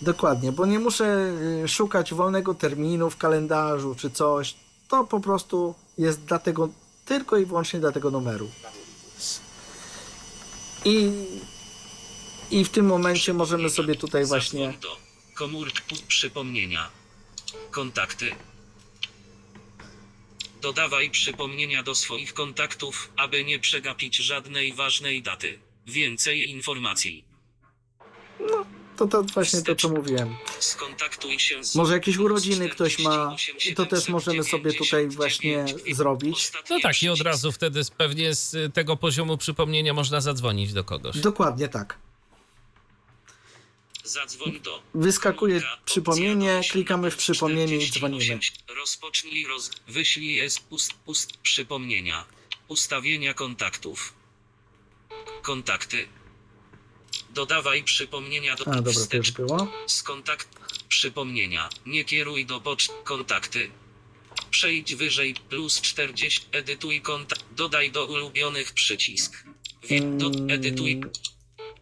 Dokładnie, bo nie muszę y, szukać wolnego terminu w kalendarzu czy coś. To po prostu jest dla tego, tylko i wyłącznie dla tego numeru. I, i w tym momencie możemy sobie tutaj właśnie. Komórki przypomnienia. Kontakty. Dodawaj przypomnienia do swoich kontaktów, aby nie przegapić żadnej ważnej daty. Więcej informacji. To, to właśnie to, co mówiłem. Skontaktuj się z Może jakieś urodziny ktoś ma, 48 to też możemy sobie tutaj właśnie 799. zrobić. No tak, i od razu wtedy z- pewnie z tego poziomu przypomnienia można zadzwonić do kogoś. Dokładnie tak. Zadzwoń do. Wyskakuje komórka, przypomnienie, opcja klikamy w przypomnienie i 48. dzwonimy. Rozpocznij roz... Wyślij jest pust, pust przypomnienia. Ustawienia kontaktów. Kontakty. Dodawaj przypomnienia do A dobra, to wstecz- już było. z kontakt. Przypomnienia. Nie kieruj do poczt. Kontakty. Przejdź wyżej. Plus 40. Edytuj kontakt. Dodaj do ulubionych przycisk. Wi- do, edytuj Mm,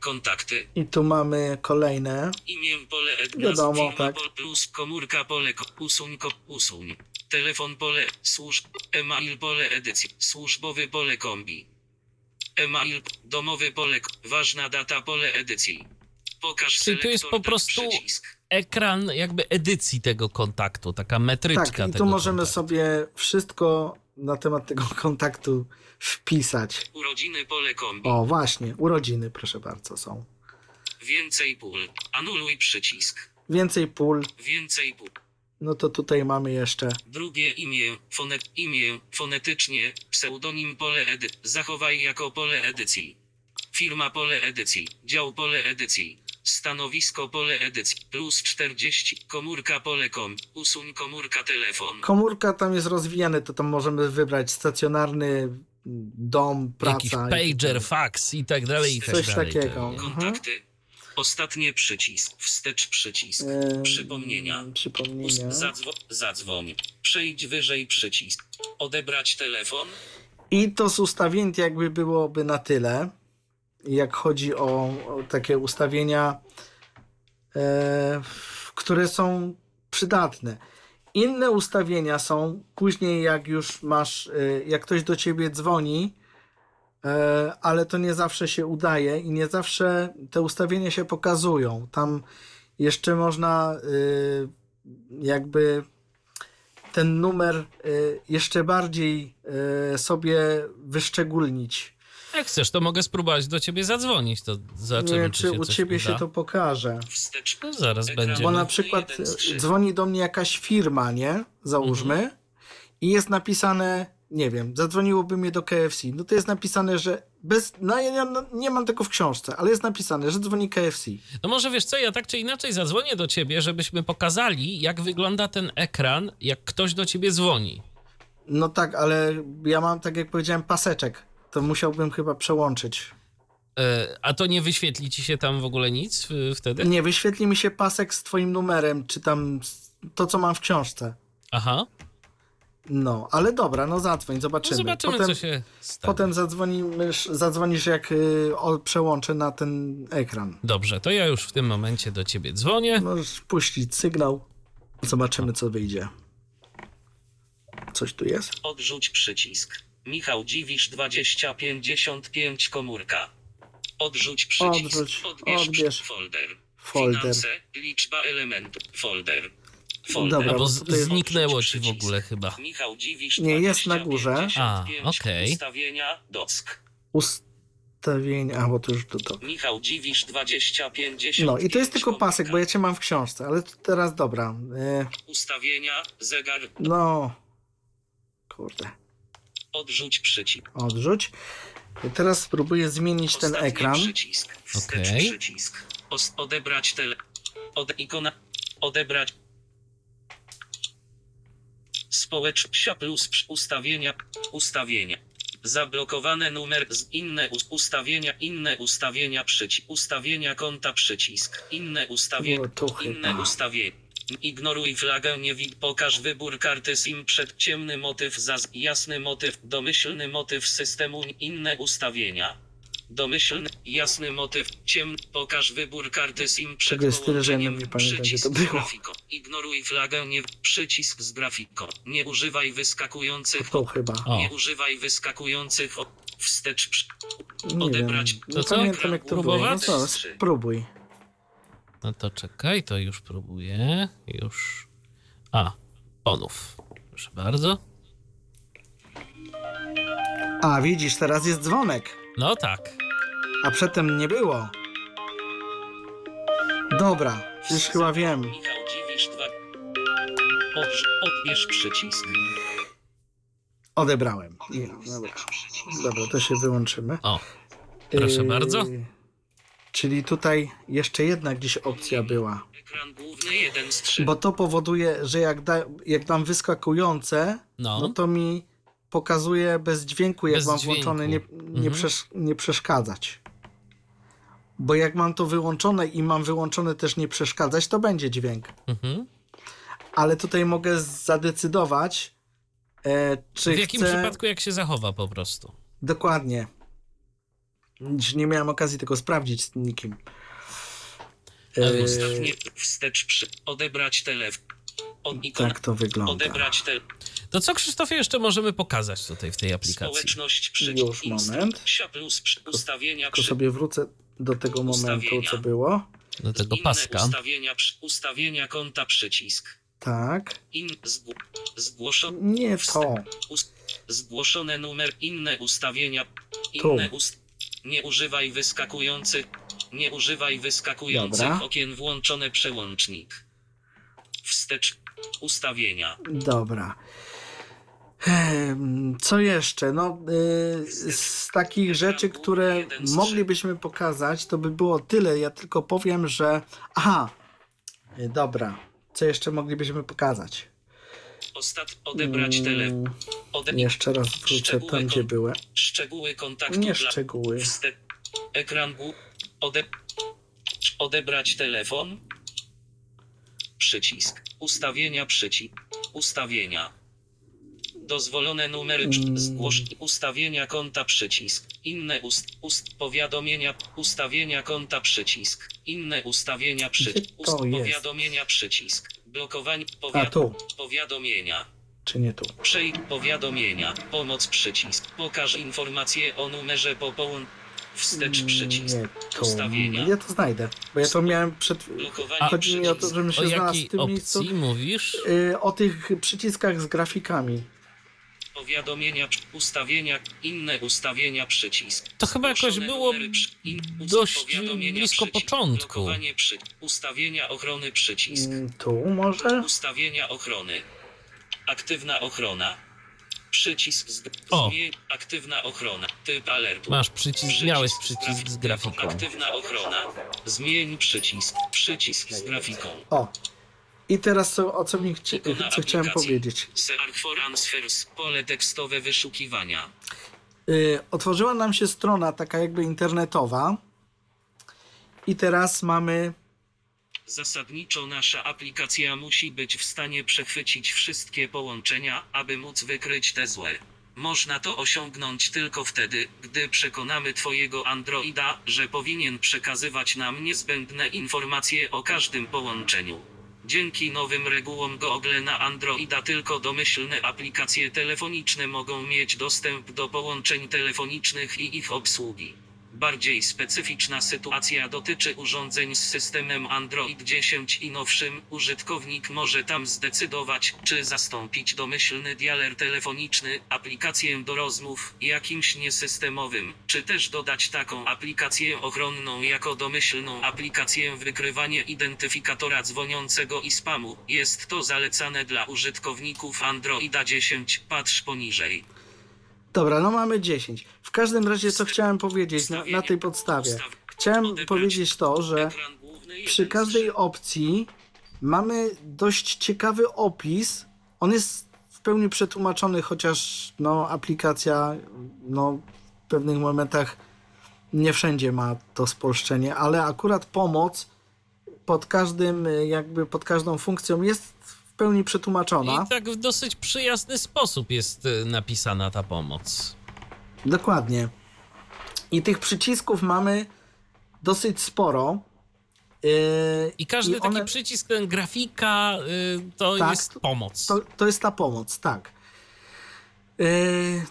kontakty. I tu mamy kolejne. Imię pole Wiadomo, firma tak. pol plus komórka pole ko- usuń ko- usuń. Telefon pole służb e-mail pole edycji służbowy pole kombi. E-mail domowy pole k- ważna data pole edycji. Pokaż Czyli tu jest po prostu przycisk. Ekran jakby edycji tego kontaktu, taka metryczka Tak, i tego tu możemy kontaktu. sobie wszystko na temat tego kontaktu wpisać. Urodziny pole kombi. O, właśnie, urodziny, proszę bardzo, są. Więcej pól. Anuluj przycisk. Więcej pól. Więcej pól. No to tutaj mamy jeszcze. Drugie imię, fonet, imię, fonetycznie, pseudonim pole edy, zachowaj jako pole edycji. Firma pole edycji, dział pole edycji, stanowisko pole edycji, plus 40, komórka pole.com, usuń komórka telefon. Komórka tam jest rozwijane, to tam możemy wybrać stacjonarny dom, praca. Jakiś i tak pager, fax i tak dalej, i tak Coś dalej. takiego. Kontakty. Ostatnie przycisk, wstecz przycisk, przypomnienia. Przypomnienia. Zadzwo, zadzwoń, przejdź wyżej przycisk, odebrać telefon, I to z ustawień jakby byłoby na tyle, jak chodzi o, o takie ustawienia, e, które są przydatne. Inne ustawienia są później, jak już masz, e, jak ktoś do ciebie dzwoni, e, ale to nie zawsze się udaje i nie zawsze te ustawienia się pokazują. Tam jeszcze można e, jakby ten numer y, jeszcze bardziej y, sobie wyszczególnić. Jak chcesz, to mogę spróbować do ciebie zadzwonić, to Nie zobaczymy, wiem, czy, czy u ciebie uda. się to pokaże. No, zaraz będzie. Bo na przykład y, dzwoni do mnie jakaś firma, nie? Załóżmy. Mhm. I jest napisane, nie wiem, zadzwoniłoby mnie do KFC. No to jest napisane, że bez. No ja nie, no, nie mam tego w książce, ale jest napisane, że dzwoni KFC. No może wiesz co, ja tak czy inaczej zadzwonię do ciebie, żebyśmy pokazali, jak wygląda ten ekran, jak ktoś do ciebie dzwoni. No tak, ale ja mam, tak jak powiedziałem, paseczek. To musiałbym chyba przełączyć. E, a to nie wyświetli ci się tam w ogóle nic wtedy? Nie, wyświetli mi się pasek z twoim numerem, czy tam to, co mam w książce. Aha, No, ale dobra, no zadzwoń, no zobaczymy. zobaczymy, potem, co się stanie. potem zadzwonimy, zadzwonisz, jak y, o, przełączę na ten ekran. Dobrze, to ja już w tym momencie do ciebie dzwonię. Możesz puścić sygnał. Zobaczymy, co wyjdzie. Coś tu jest? odrzuć przycisk. Michał Dziwisz 2055 komórka. Odrzuć przycisk. Odrzuć, Odbierz, odbierz. folder. Folder. Finanse, liczba elementów. Folder. Folder. Dobra, Albo bo z- zniknęło ci w ogóle chyba. Michał Dziwisz Nie, jest na górze. 2055, A, okej. Ustawienia, dock. Ustawienia, a bo to już to, to. Michał Dziwisz 2055. No i to jest tylko pasek, bo ja cię mam w książce, ale to teraz dobra. Y, Ustawienia, zegar, no. Kurde. odrzuć przycisk. Odrzuć. I teraz spróbuję zmienić ten Ostatni ekran. Przycisk. Wstecz Okej. przycisk. Os- odebrać tele. Od ikona. Odebrać. Społeczność plus ustawienia. Ustawienia. Zablokowane numer z inne us- ustawienia, inne ustawienia przycisk. Ustawienia konta przycisk. Inne ustawienia. Inne ustawienia. Ignoruj flagę, nie wid. Pokaż wybór karty SIM przed ciemny motyw, za jasny motyw, domyślny motyw systemu, inne ustawienia. Domyślny, jasny motyw, ciemny, pokaż wybór karty SIM przed Tego jest tyle, że ja połączeniem, nie pamiętam, gdzie przycisk to było. grafiką. Ignoruj flagę, nie, przycisk z grafiką. Nie używaj wyskakujących, To chyba. O, nie używaj wyskakujących, o, wstecz, przy- Nie odebrać. wiem. To Nie co? pamiętam jak to było. No Próbować? co, spróbuj. no to czekaj, to już próbuję. Już. A, ponów. Proszę bardzo. A, widzisz, teraz jest dzwonek. No tak. A przedtem nie było. Dobra, już chyba wiem. Michał Dziwisz 2. Odrz- odbierz przycisk. Odebrałem. Dobra. dobra, to się wyłączymy. O, Proszę Yy, bardzo. Czyli tutaj jeszcze jedna gdzieś opcja była. Ekran główny 1 z 3. Bo to powoduje, że jak, da, jak dam wyskakujące, no. no to mi pokazuje bez dźwięku, jak Bez mam dźwięku. włączone, nie, nie, Mhm. przesz, nie przeszkadzać. Bo jak mam to wyłączone i mam wyłączone też nie przeszkadzać, to będzie dźwięk. Mhm. Ale tutaj mogę zadecydować, e, czy W jakim chcę... przypadku jak się zachowa po prostu? Dokładnie. Nie miałem okazji tego sprawdzić z nikim. Ale E, Ostatnie wstecz przy. Odebrać telefon. Tak to wygląda. Odebrać te. To co Krzysztofie jeszcze możemy pokazać tutaj w tej aplikacji? Społeczność przycisk. Już, moment. Plus ustawienia Tylko sobie wrócę do tego momentu, Ustawienia. co było. Do tego inne paska. Ustawienia, przy, ustawienia konta przycisk. Tak. In, zgł, zgłoszone. Nie to. Zgłoszone numer. Inne ustawienia. Tu. Inne ust, Nie używaj wyskakujących. Nie używaj wyskakujących Dobra. okien włączone przełącznik. Wstecz. Ustawienia. Dobra. Co jeszcze? No, y, z takich rzeczy, które moglibyśmy pokazać, to by było tyle. Ja tylko powiem, że. Aha, Y, dobra. Co jeszcze moglibyśmy pokazać? Ostat. Odebrać telefon. Mm, Ode... Jeszcze raz wrócę tam, gdzie byłem. Szczegóły kontaktu Nie szczegóły. Ekran. Ode... Odebrać telefon. Przycisk. Ustawienia przycisk. Ustawienia. Dozwolone numery Mm. zgłosz ustawienia konta przycisk. Inne ust, ust powiadomienia ustawienia konta przycisk. Inne ustawienia przycisk. To Ust powiadomienia przycisk. Blokowanie A powiad... tu, powiadomienia. czy nie tu? Przejdź powiadomienia. Pomoc przycisk. Pokaż informacje o numerze po połączeniu. Wstecz przycisk. Nie tu. Ustawienia. Ja to znajdę, bo ja to miałem przed. Blokowanie Chodzi mi o to, żebym się O znalazł w tym miejscu. mówisz? Y, O tych przyciskach z grafikami. Powiadomienia, ustawienia, inne ustawienia przycisk. To chyba jakoś było dość powiadomienia blisko przycisk. początku. Przy, ustawienia ochrony przycisk. Mm, Tu może? Ustawienia ochrony. Aktywna ochrona. Przycisk z, O. zmień, aktywna ochrona. Typ alertu. Masz przycisk, miałeś przycisk z grafiką. Aktywna ochrona. Zmień przycisk. Przycisk z grafiką. O. I teraz co, o co mi chci- co chciałem powiedzieć. Search for answers. Pole tekstowe wyszukiwania. Y, otworzyła nam się strona taka jakby internetowa. I teraz mamy. Zasadniczo nasza aplikacja musi być w stanie przechwycić wszystkie połączenia, aby móc wykryć te złe. Można to osiągnąć tylko wtedy, gdy przekonamy Twojego Androida, że powinien przekazywać nam niezbędne informacje o każdym połączeniu. Dzięki nowym regułom Google na Androida tylko domyślne aplikacje telefoniczne mogą mieć dostęp do połączeń telefonicznych i ich obsługi. Bardziej specyficzna sytuacja dotyczy urządzeń z systemem Android 10 i nowszym. Użytkownik może tam zdecydować, czy zastąpić domyślny dialer telefoniczny, aplikację do rozmów, jakimś niesystemowym, czy też dodać taką aplikację ochronną jako domyślną aplikację wykrywania identyfikatora dzwoniącego i spamu. Jest to zalecane dla użytkowników Androida 10. Patrz poniżej. Dobra, no mamy 10. W każdym razie, co chciałem powiedzieć na, na tej podstawie? Chciałem powiedzieć to, że przy każdej opcji mamy dość ciekawy opis. On jest w pełni przetłumaczony, chociaż no, aplikacja no, w pewnych momentach nie wszędzie ma to spolszczenie, ale akurat pomoc pod każdym, jakby pod każdą funkcją jest w pełni przetłumaczona. I tak w dosyć przyjazny sposób jest y, napisana ta pomoc. Dokładnie. I tych przycisków mamy dosyć sporo. Yy, I każdy I taki one- przycisk, ten grafika, y, to Tak, jest pomoc. To, to jest ta pomoc, tak. Yy,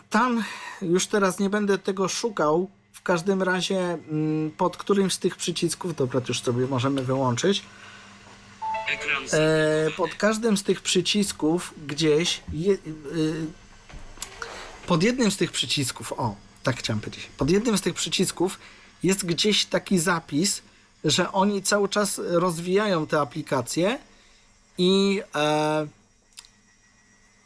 tam już teraz nie będę tego szukał. W każdym razie mm, pod którymś z tych przycisków, dobra, to już sobie możemy wyłączyć. E, pod każdym z tych przycisków gdzieś je, y, pod jednym z tych przycisków, o, tak chciałem powiedzieć, pod jednym z tych przycisków jest gdzieś taki zapis, że oni cały czas rozwijają te aplikacje i e,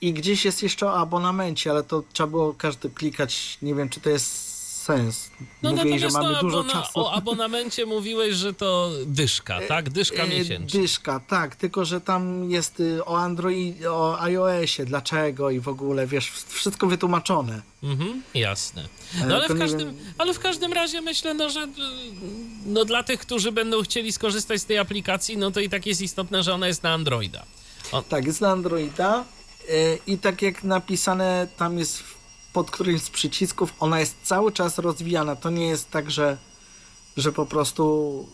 i gdzieś jest jeszcze o abonamencie, ale to trzeba było każdy klikać, nie wiem czy to jest sens. No Mówili, że mamy no, dużo abona- czasu. o abonamencie mówiłeś, że to dyszka, tak? Dyszka E, miesięcznie. Dyszka, tak, tylko że tam jest y, o Android, o iOSie, dlaczego i w ogóle, wiesz, wszystko wytłumaczone. Mhm, jasne. Ale No ale w, każdym, ale w każdym razie myślę, no, że y, no, dla tych, którzy będą chcieli skorzystać z tej aplikacji, no to i tak jest istotne, że ona jest na Androida. Tak, jest na Androida y, i tak jak napisane tam jest pod którymś z przycisków, ona jest cały czas rozwijana. To nie jest tak, że, że po prostu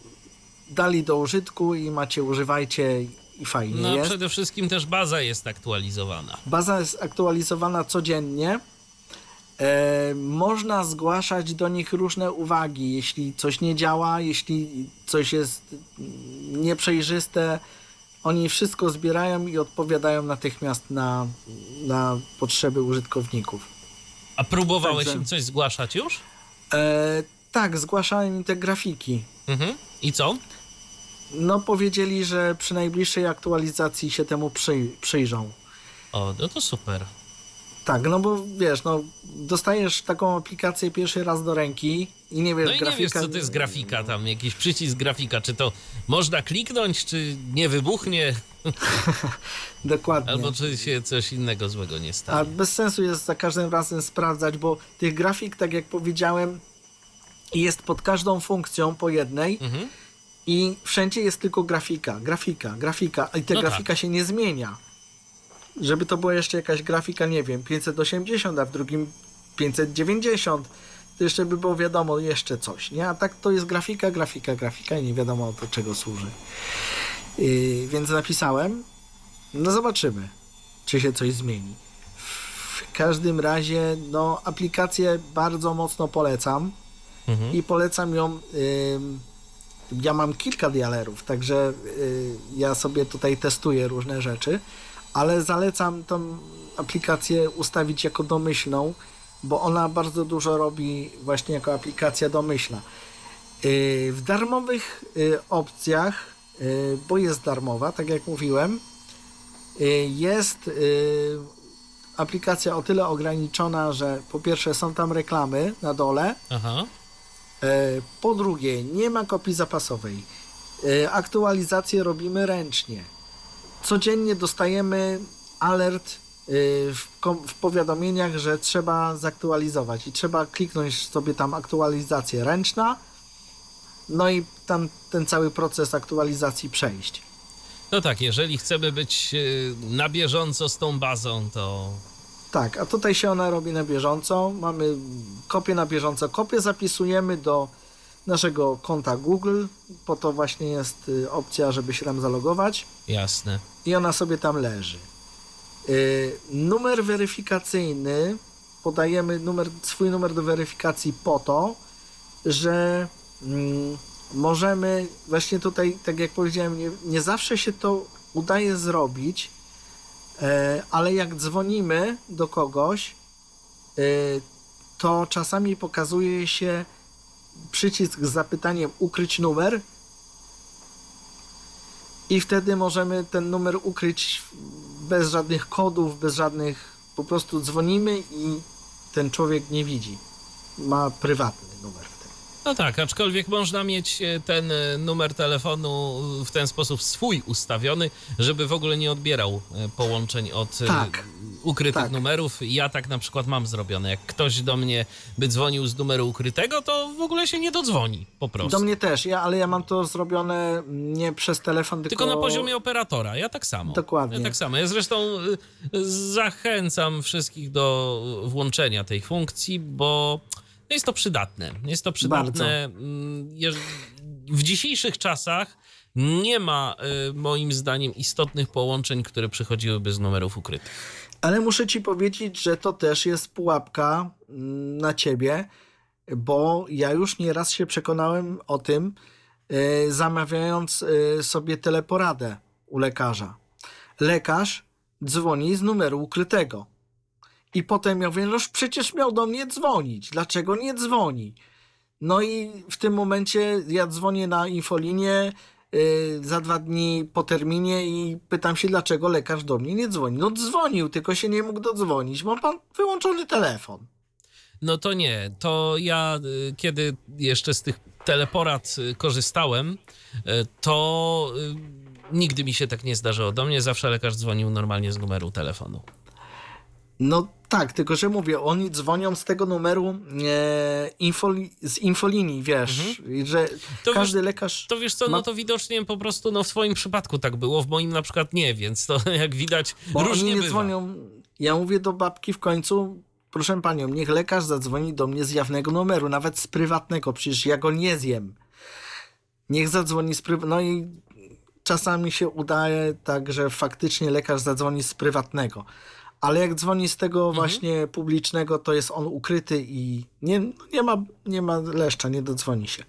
dali do użytku i macie, używajcie i fajnie No jest. przede wszystkim też baza jest aktualizowana. Baza jest aktualizowana codziennie. E, można zgłaszać do nich różne uwagi, jeśli coś nie działa, jeśli coś jest nieprzejrzyste. Oni wszystko zbierają i odpowiadają natychmiast na, na potrzeby użytkowników. A próbowałeś Także- im coś zgłaszać już? E, tak, zgłaszałem im te grafiki. Mhm. I co? No powiedzieli, że przy najbliższej aktualizacji się temu przy, przyjrzą. O, no to super. Tak, no bo wiesz, no dostajesz taką aplikację pierwszy raz do ręki i nie wiesz, No i nie wiesz, co to jest grafika tam, jakiś przycisk grafika, czy to można kliknąć, czy nie wybuchnie, Dokładnie. albo czy się coś innego złego nie A stanie. bez sensu jest za każdym razem sprawdzać, bo tych grafik, tak jak powiedziałem, jest pod każdą funkcją po jednej Mhm. i wszędzie jest tylko grafika, grafika, grafika i ta No grafika się nie zmienia. Żeby to była jeszcze jakaś grafika, nie wiem, 580, a w drugim 590, to jeszcze by było wiadomo jeszcze coś, nie? A tak to jest grafika, grafika, grafika i nie wiadomo do czego służy. Yy, więc napisałem, no zobaczymy, czy się coś zmieni. W każdym razie, no, aplikację bardzo mocno polecam Mhm. i polecam ją. ja mam kilka dialerów, także y, ja sobie tutaj testuję różne rzeczy, ale zalecam tą aplikację ustawić jako domyślną, bo ona bardzo dużo robi właśnie jako aplikacja domyślna. Y, w darmowych y, opcjach, bo jest darmowa, tak jak mówiłem, y, jest y, aplikacja o tyle ograniczona, że po pierwsze są tam reklamy na dole, Aha. Po drugie, nie ma kopii zapasowej. Aktualizacje robimy ręcznie. Codziennie dostajemy alert w powiadomieniach, że trzeba zaktualizować i trzeba kliknąć sobie tam aktualizację ręczna. No i tam ten cały proces aktualizacji przejść. No tak, jeżeli chcemy być y, na bieżąco z tą bazą, to Tak, a tutaj się ona robi na bieżąco. Mamy kopię na bieżąco. Kopię zapisujemy do naszego konta Google. Po to właśnie jest y, opcja, żeby się tam zalogować. jasne. I ona sobie tam leży. Y, numer weryfikacyjny. Podajemy numer, swój numer do weryfikacji po to, że mm, możemy właśnie tutaj, tak jak powiedziałem, nie, nie zawsze się to udaje zrobić, E, ale jak dzwonimy do kogoś, e, to czasami pokazuje się przycisk z zapytaniem ukryć numer i wtedy możemy ten numer ukryć bez żadnych kodów, bez żadnych, po prostu dzwonimy i ten człowiek nie widzi. Ma prywatny numer. No tak, aczkolwiek można mieć e, ten e, numer telefonu w ten sposób swój ustawiony, żeby w ogóle nie odbierał e, połączeń od Tak. ukrytych Tak. numerów. Ja tak na przykład mam zrobione. Jak ktoś do mnie by dzwonił z numeru ukrytego, to w ogóle się nie dodzwoni po prostu. Do mnie też, ja, ale ja mam to zrobione nie przez telefon, tylko, Tylko na poziomie operatora, ja tak samo. Dokładnie. Ja tak samo. Ja zresztą zachęcam wszystkich do włączenia tej funkcji, bo jest to przydatne. Jest to przydatne. mm, jeż- W dzisiejszych czasach nie ma y, moim zdaniem istotnych połączeń, które przychodziłyby z numerów ukrytych. Ale muszę ci powiedzieć, że to też jest pułapka mm, na ciebie, bo ja już nieraz się przekonałem o tym, e, zamawiając e, sobie teleporadę u lekarza. Lekarz dzwoni z numeru ukrytego. I potem ja mówię, noż przecież miał do mnie dzwonić. Dlaczego nie dzwoni? No i w tym momencie ja dzwonię na infolinię y, za dwa dni po terminie i pytam się, dlaczego lekarz do mnie nie dzwoni. No dzwonił, tylko się nie mógł dodzwonić. Ma pan wyłączony telefon. No to nie. To ja, y, kiedy jeszcze z tych teleporad y, korzystałem, y, to nigdy mi się tak nie zdarzyło. Do mnie zawsze lekarz dzwonił normalnie z numeru telefonu. No tak, tylko że mówię, oni dzwonią z tego numeru e, infoli, z infolinii, wiesz, i że Mhm. To każdy wiesz- lekarz... To wiesz co, Ma- no to widocznie po prostu no w twoim przypadku tak było, w moim na przykład nie, więc to jak widać Bo różnie oni nie bywa. dzwonią. Ja mówię do babki w końcu, proszę panią, niech lekarz zadzwoni do mnie z jawnego numeru, nawet z prywatnego, przecież ja go nie zjem. Niech zadzwoni z prywatnego. No i czasami się udaje tak, że faktycznie lekarz zadzwoni z prywatnego. Ale jak dzwoni z tego Mhm. właśnie publicznego, to jest on ukryty i nie, nie, ma, nie ma leszcza, nie dodzwoni się.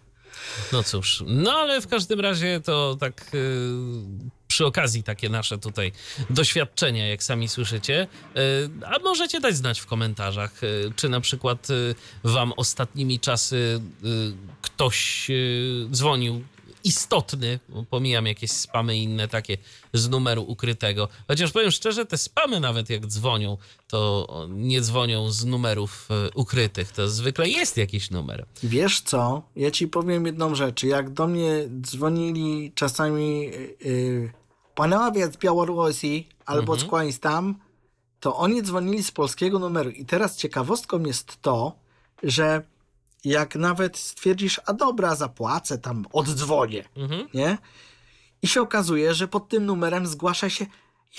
No cóż, no ale w każdym razie to tak y, przy okazji takie nasze tutaj doświadczenia, jak sami słyszycie. E, A możecie dać znać w komentarzach, e, czy na przykład e, wam ostatnimi czasy e, ktoś e, dzwonił istotny, pomijam jakieś spamy inne takie z numeru ukrytego. Chociaż powiem szczerze, te spamy nawet jak dzwonią, to nie dzwonią z numerów e, ukrytych. To zwykle jest jakiś numer. Wiesz co? Ja ci powiem jedną rzecz. Jak do mnie dzwonili czasami yy, panowie z Białorusi albo z skądś tam, to oni dzwonili z polskiego numeru. I teraz ciekawostką jest to, że jak nawet stwierdzisz, a dobra, zapłacę, tam oddzwonię, Mhm. nie? I się okazuje, że pod tym numerem zgłasza się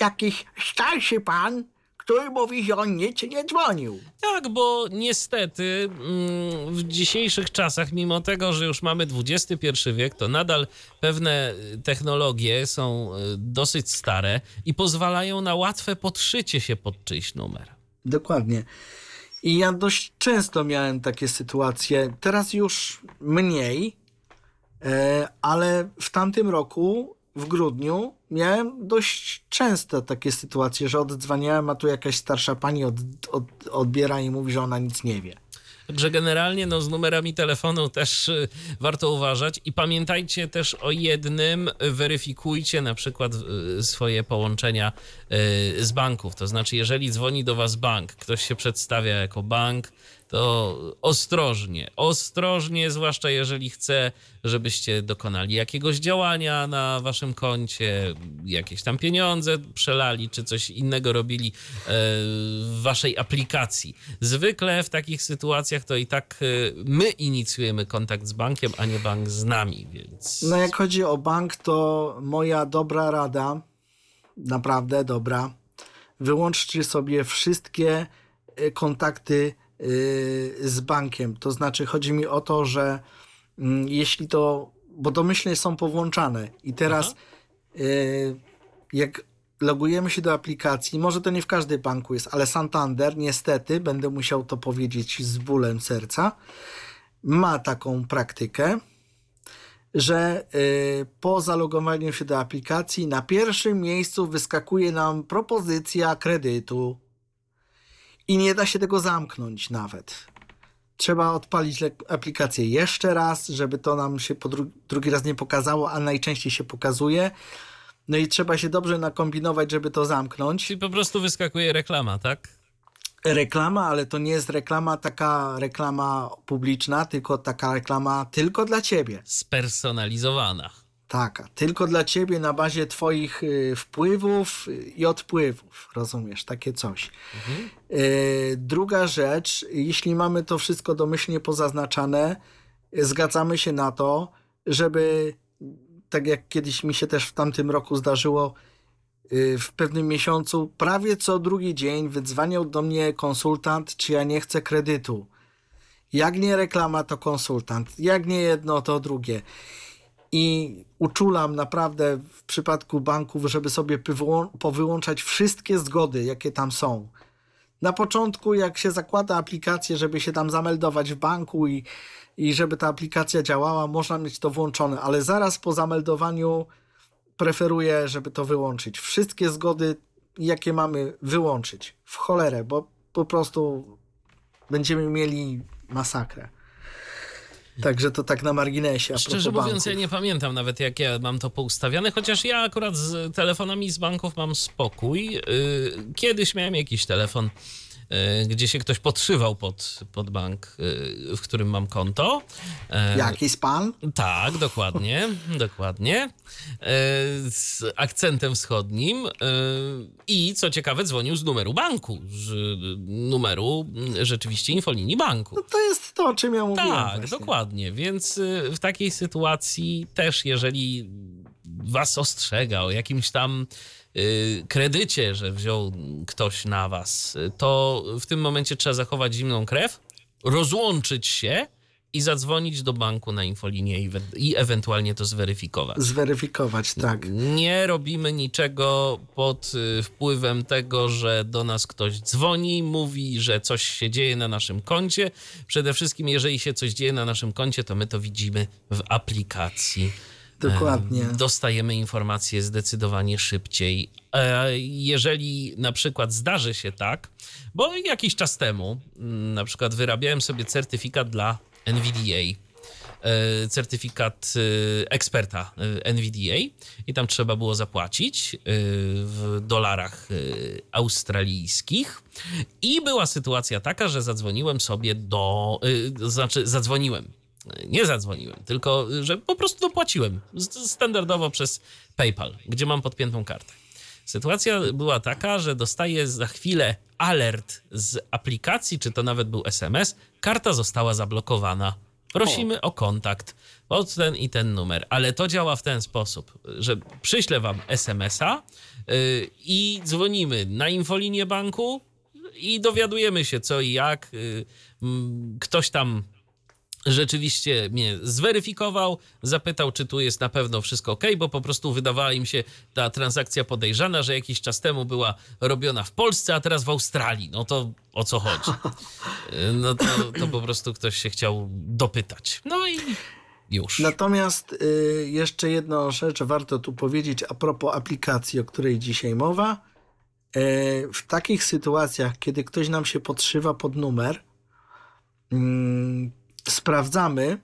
jakiś starszy pan, który mówi, że on nic nie dzwonił. Tak, bo niestety mm, w dzisiejszych czasach, mimo tego, że już mamy XXI wiek, to nadal pewne technologie są y, dosyć stare i pozwalają na łatwe podszycie się pod czyjś numer. Dokładnie. I ja dość często miałem takie sytuacje, teraz już mniej, e, ale w tamtym roku, w grudniu, miałem dość często takie sytuacje, że oddzwaniałem, a tu jakaś starsza pani od, od, odbiera i mówi, że ona nic nie wie. Także generalnie no, z numerami telefonu też y, warto uważać i pamiętajcie też o jednym, weryfikujcie na przykład y, swoje połączenia y, z banków. To znaczy, jeżeli dzwoni do was bank, ktoś się przedstawia jako bank, to ostrożnie, ostrożnie, zwłaszcza jeżeli chce, żebyście dokonali jakiegoś działania na waszym koncie, jakieś tam pieniądze przelali, czy coś innego robili e, w waszej aplikacji. Zwykle w takich sytuacjach to i tak e, my inicjujemy kontakt z bankiem, a nie bank z nami, więc... No jak chodzi o bank, to moja dobra rada, naprawdę dobra, wyłączcie sobie wszystkie y, kontakty z bankiem. To znaczy chodzi mi o to, że mm, jeśli to, bo domyślnie są powłączane i teraz y, jak logujemy się do aplikacji, może to nie w każdym banku jest, ale Santander niestety, będę musiał to powiedzieć z bólem serca, ma taką praktykę, że y, po zalogowaniu się do aplikacji na pierwszym miejscu wyskakuje nam propozycja kredytu i nie da się tego zamknąć nawet. Trzeba odpalić aplikację jeszcze raz, żeby to nam się po dru- drugi raz nie pokazało, a najczęściej się pokazuje. No i trzeba się dobrze nakombinować, żeby to zamknąć. Czyli po prostu wyskakuje reklama, tak? Reklama, ale to nie jest reklama taka reklama publiczna, tylko taka reklama tylko dla ciebie. Spersonalizowana. Taka, tylko dla ciebie na bazie twoich y, wpływów i odpływów, rozumiesz, takie coś. Y, druga rzecz, jeśli mamy to wszystko domyślnie pozaznaczane, zgadzamy się na to, żeby, tak jak kiedyś mi się też w tamtym roku zdarzyło, y, w pewnym miesiącu, prawie co drugi dzień wydzwaniał do mnie konsultant, czy ja nie chcę kredytu. Jak nie reklama, to konsultant. Jak nie jedno, to drugie. I uczulam naprawdę w przypadku banków, żeby sobie powyłączać wszystkie zgody, jakie tam są. Na początku, jak się zakłada aplikację, żeby się tam zameldować w banku i, i żeby ta aplikacja działała, można mieć to włączone, ale zaraz po zameldowaniu preferuję, żeby to wyłączyć. Wszystkie zgody, jakie mamy, wyłączyć. W cholerę, bo po prostu będziemy mieli masakrę. Także to tak na marginesie. Szczerze mówiąc, ja banków. nie pamiętam nawet, jak ja mam to poustawiane, chociaż ja akurat z telefonami z banków mam spokój. Yy, Kiedyś miałem jakiś telefon, gdzie się ktoś podszywał pod, pod bank, yy, w którym mam konto. Yy, Jakiś pan? Tak, dokładnie, dokładnie. E, Z akcentem wschodnim. e, I co ciekawe, dzwonił z numeru banku, z numeru mm, rzeczywiście infolinii banku. No to jest to, o czym ja mówiłem. Tak, właśnie. dokładnie. Więc w takiej sytuacji też, jeżeli was ostrzega o jakimś tam kredycie, że wziął ktoś na was, y, to w tym momencie trzeba zachować zimną krew, rozłączyć się i zadzwonić do banku na infolinię i, i ewentualnie to zweryfikować. Zweryfikować, tak. Nie robimy niczego pod y, wpływem tego, że do nas ktoś dzwoni, mówi, że coś się dzieje na naszym koncie. Przede wszystkim, jeżeli się coś dzieje na naszym koncie, to my to widzimy w aplikacji. Dokładnie. Em, Dostajemy informacje zdecydowanie szybciej. E, Jeżeli na przykład zdarzy się tak, bo jakiś czas temu mm, na przykład wyrabiałem sobie certyfikat dla NVDA, e, certyfikat e, eksperta NVDA i tam trzeba było zapłacić w dolarach australijskich. I była sytuacja taka, że zadzwoniłem sobie do, znaczy zadzwoniłem, nie zadzwoniłem, tylko że po prostu dopłaciłem standardowo przez PayPal, gdzie mam podpiętą kartę. Sytuacja była taka, że dostaję za chwilę alert z aplikacji, czy to nawet był SMS, karta została zablokowana. Prosimy o, kontakt pod ten i ten numer, ale to działa w ten sposób, że przyślę wam SMS-a yy, i dzwonimy na infolinię banku i dowiadujemy się co i jak. Yy, mm, ktoś tam rzeczywiście mnie zweryfikował, zapytał, czy tu jest na pewno wszystko ok, bo po prostu wydawała im się ta transakcja podejrzana, że jakiś czas temu była robiona w Polsce, a teraz w Australii. No to o co chodzi? No to, to po prostu ktoś się chciał dopytać. No i już. Natomiast y, jeszcze jedną rzecz warto tu powiedzieć a propos aplikacji, o której dzisiaj mowa. Y, w takich sytuacjach, kiedy ktoś nam się podszywa pod numer, mm, sprawdzamy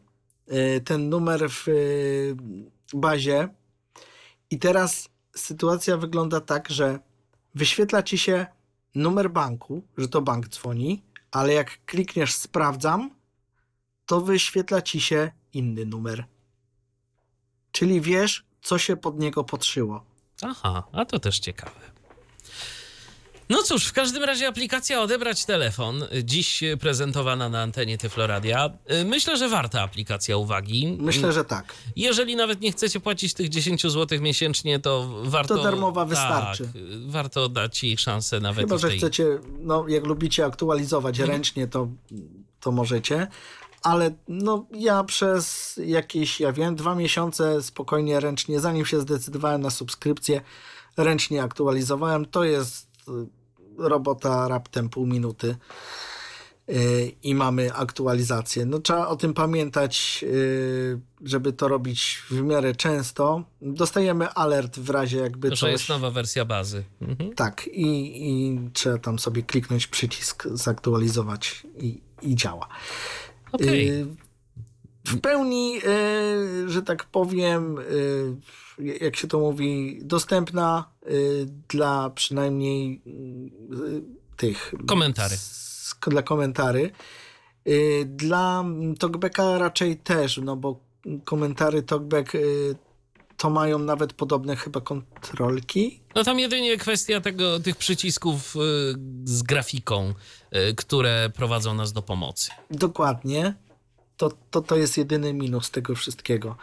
y, ten numer w y, bazie i teraz sytuacja wygląda tak, że wyświetla ci się numer banku, że to bank dzwoni, ale jak klikniesz sprawdzam, to wyświetla ci się inny numer. Czyli wiesz, co się pod niego podszyło. Aha, a to też ciekawe. No cóż, w każdym razie aplikacja Odebrać Telefon, y, dziś prezentowana na antenie Tyfloradia. Y, Myślę, że warta aplikacja uwagi. Myślę, że tak. Jeżeli nawet nie chcecie płacić tych 10 zł miesięcznie, to warto. To darmowa wystarczy. Tak, warto dać jej szansę nawet Chyba, w że tej... chcecie, no jak lubicie aktualizować Mhm. ręcznie, to, to możecie. Ale no ja przez jakieś, ja wiem, dwa miesiące spokojnie ręcznie, zanim się zdecydowałem na subskrypcję, ręcznie aktualizowałem. To jest y, robota raptem pół minuty y, i mamy aktualizację. No trzeba o tym pamiętać, y, żeby to robić w miarę często. Dostajemy alert w razie jakby To, coś... że jest nowa wersja bazy. Mhm. Tak, i, i trzeba tam sobie kliknąć przycisk, zaktualizować i, i działa. Okej. Y, W pełni, y, że tak powiem, jak się to mówi, dostępna y, dla przynajmniej y, tych Komentarzy. dla komentarzy. Y, Dla Talkbacka raczej też, no bo komentary Talkback y, to mają nawet podobne chyba kontrolki, No tam jedynie kwestia tego, tych przycisków y, z grafiką, y, które prowadzą nas do pomocy. Dokładnie. To, to, to jest jedyny minus tego wszystkiego.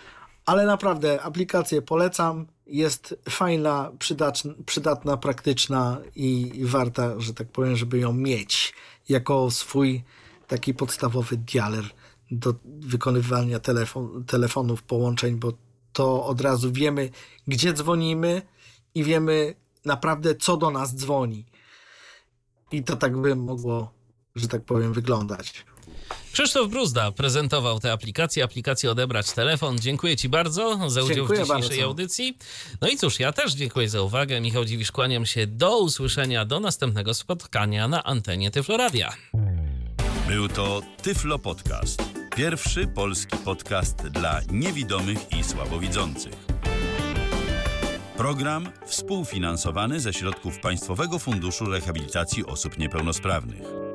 Ale naprawdę aplikację polecam. Jest fajna, przydatna, przydatna praktyczna i, warta, że tak powiem, żeby ją mieć jako swój taki podstawowy dialer do wykonywania telefon, telefonów, połączeń, bo to od razu wiemy, gdzie dzwonimy i wiemy naprawdę, co do nas dzwoni. I to tak by mogło, że tak powiem, wyglądać. Krzysztof Bruzda prezentował tę aplikację, aplikację Odebrać Telefon. Dziękuję Ci bardzo za udział Dziękuję w dzisiejszej bardzo. audycji. No i cóż, ja też dziękuję za uwagę. Michał Dziwisz, kłaniam się. Do usłyszenia, do następnego spotkania na antenie Tyfloradia. Był to Tyflo Podcast. Pierwszy polski podcast dla niewidomych i słabowidzących. Program współfinansowany ze środków Państwowego Funduszu Rehabilitacji Osób Niepełnosprawnych.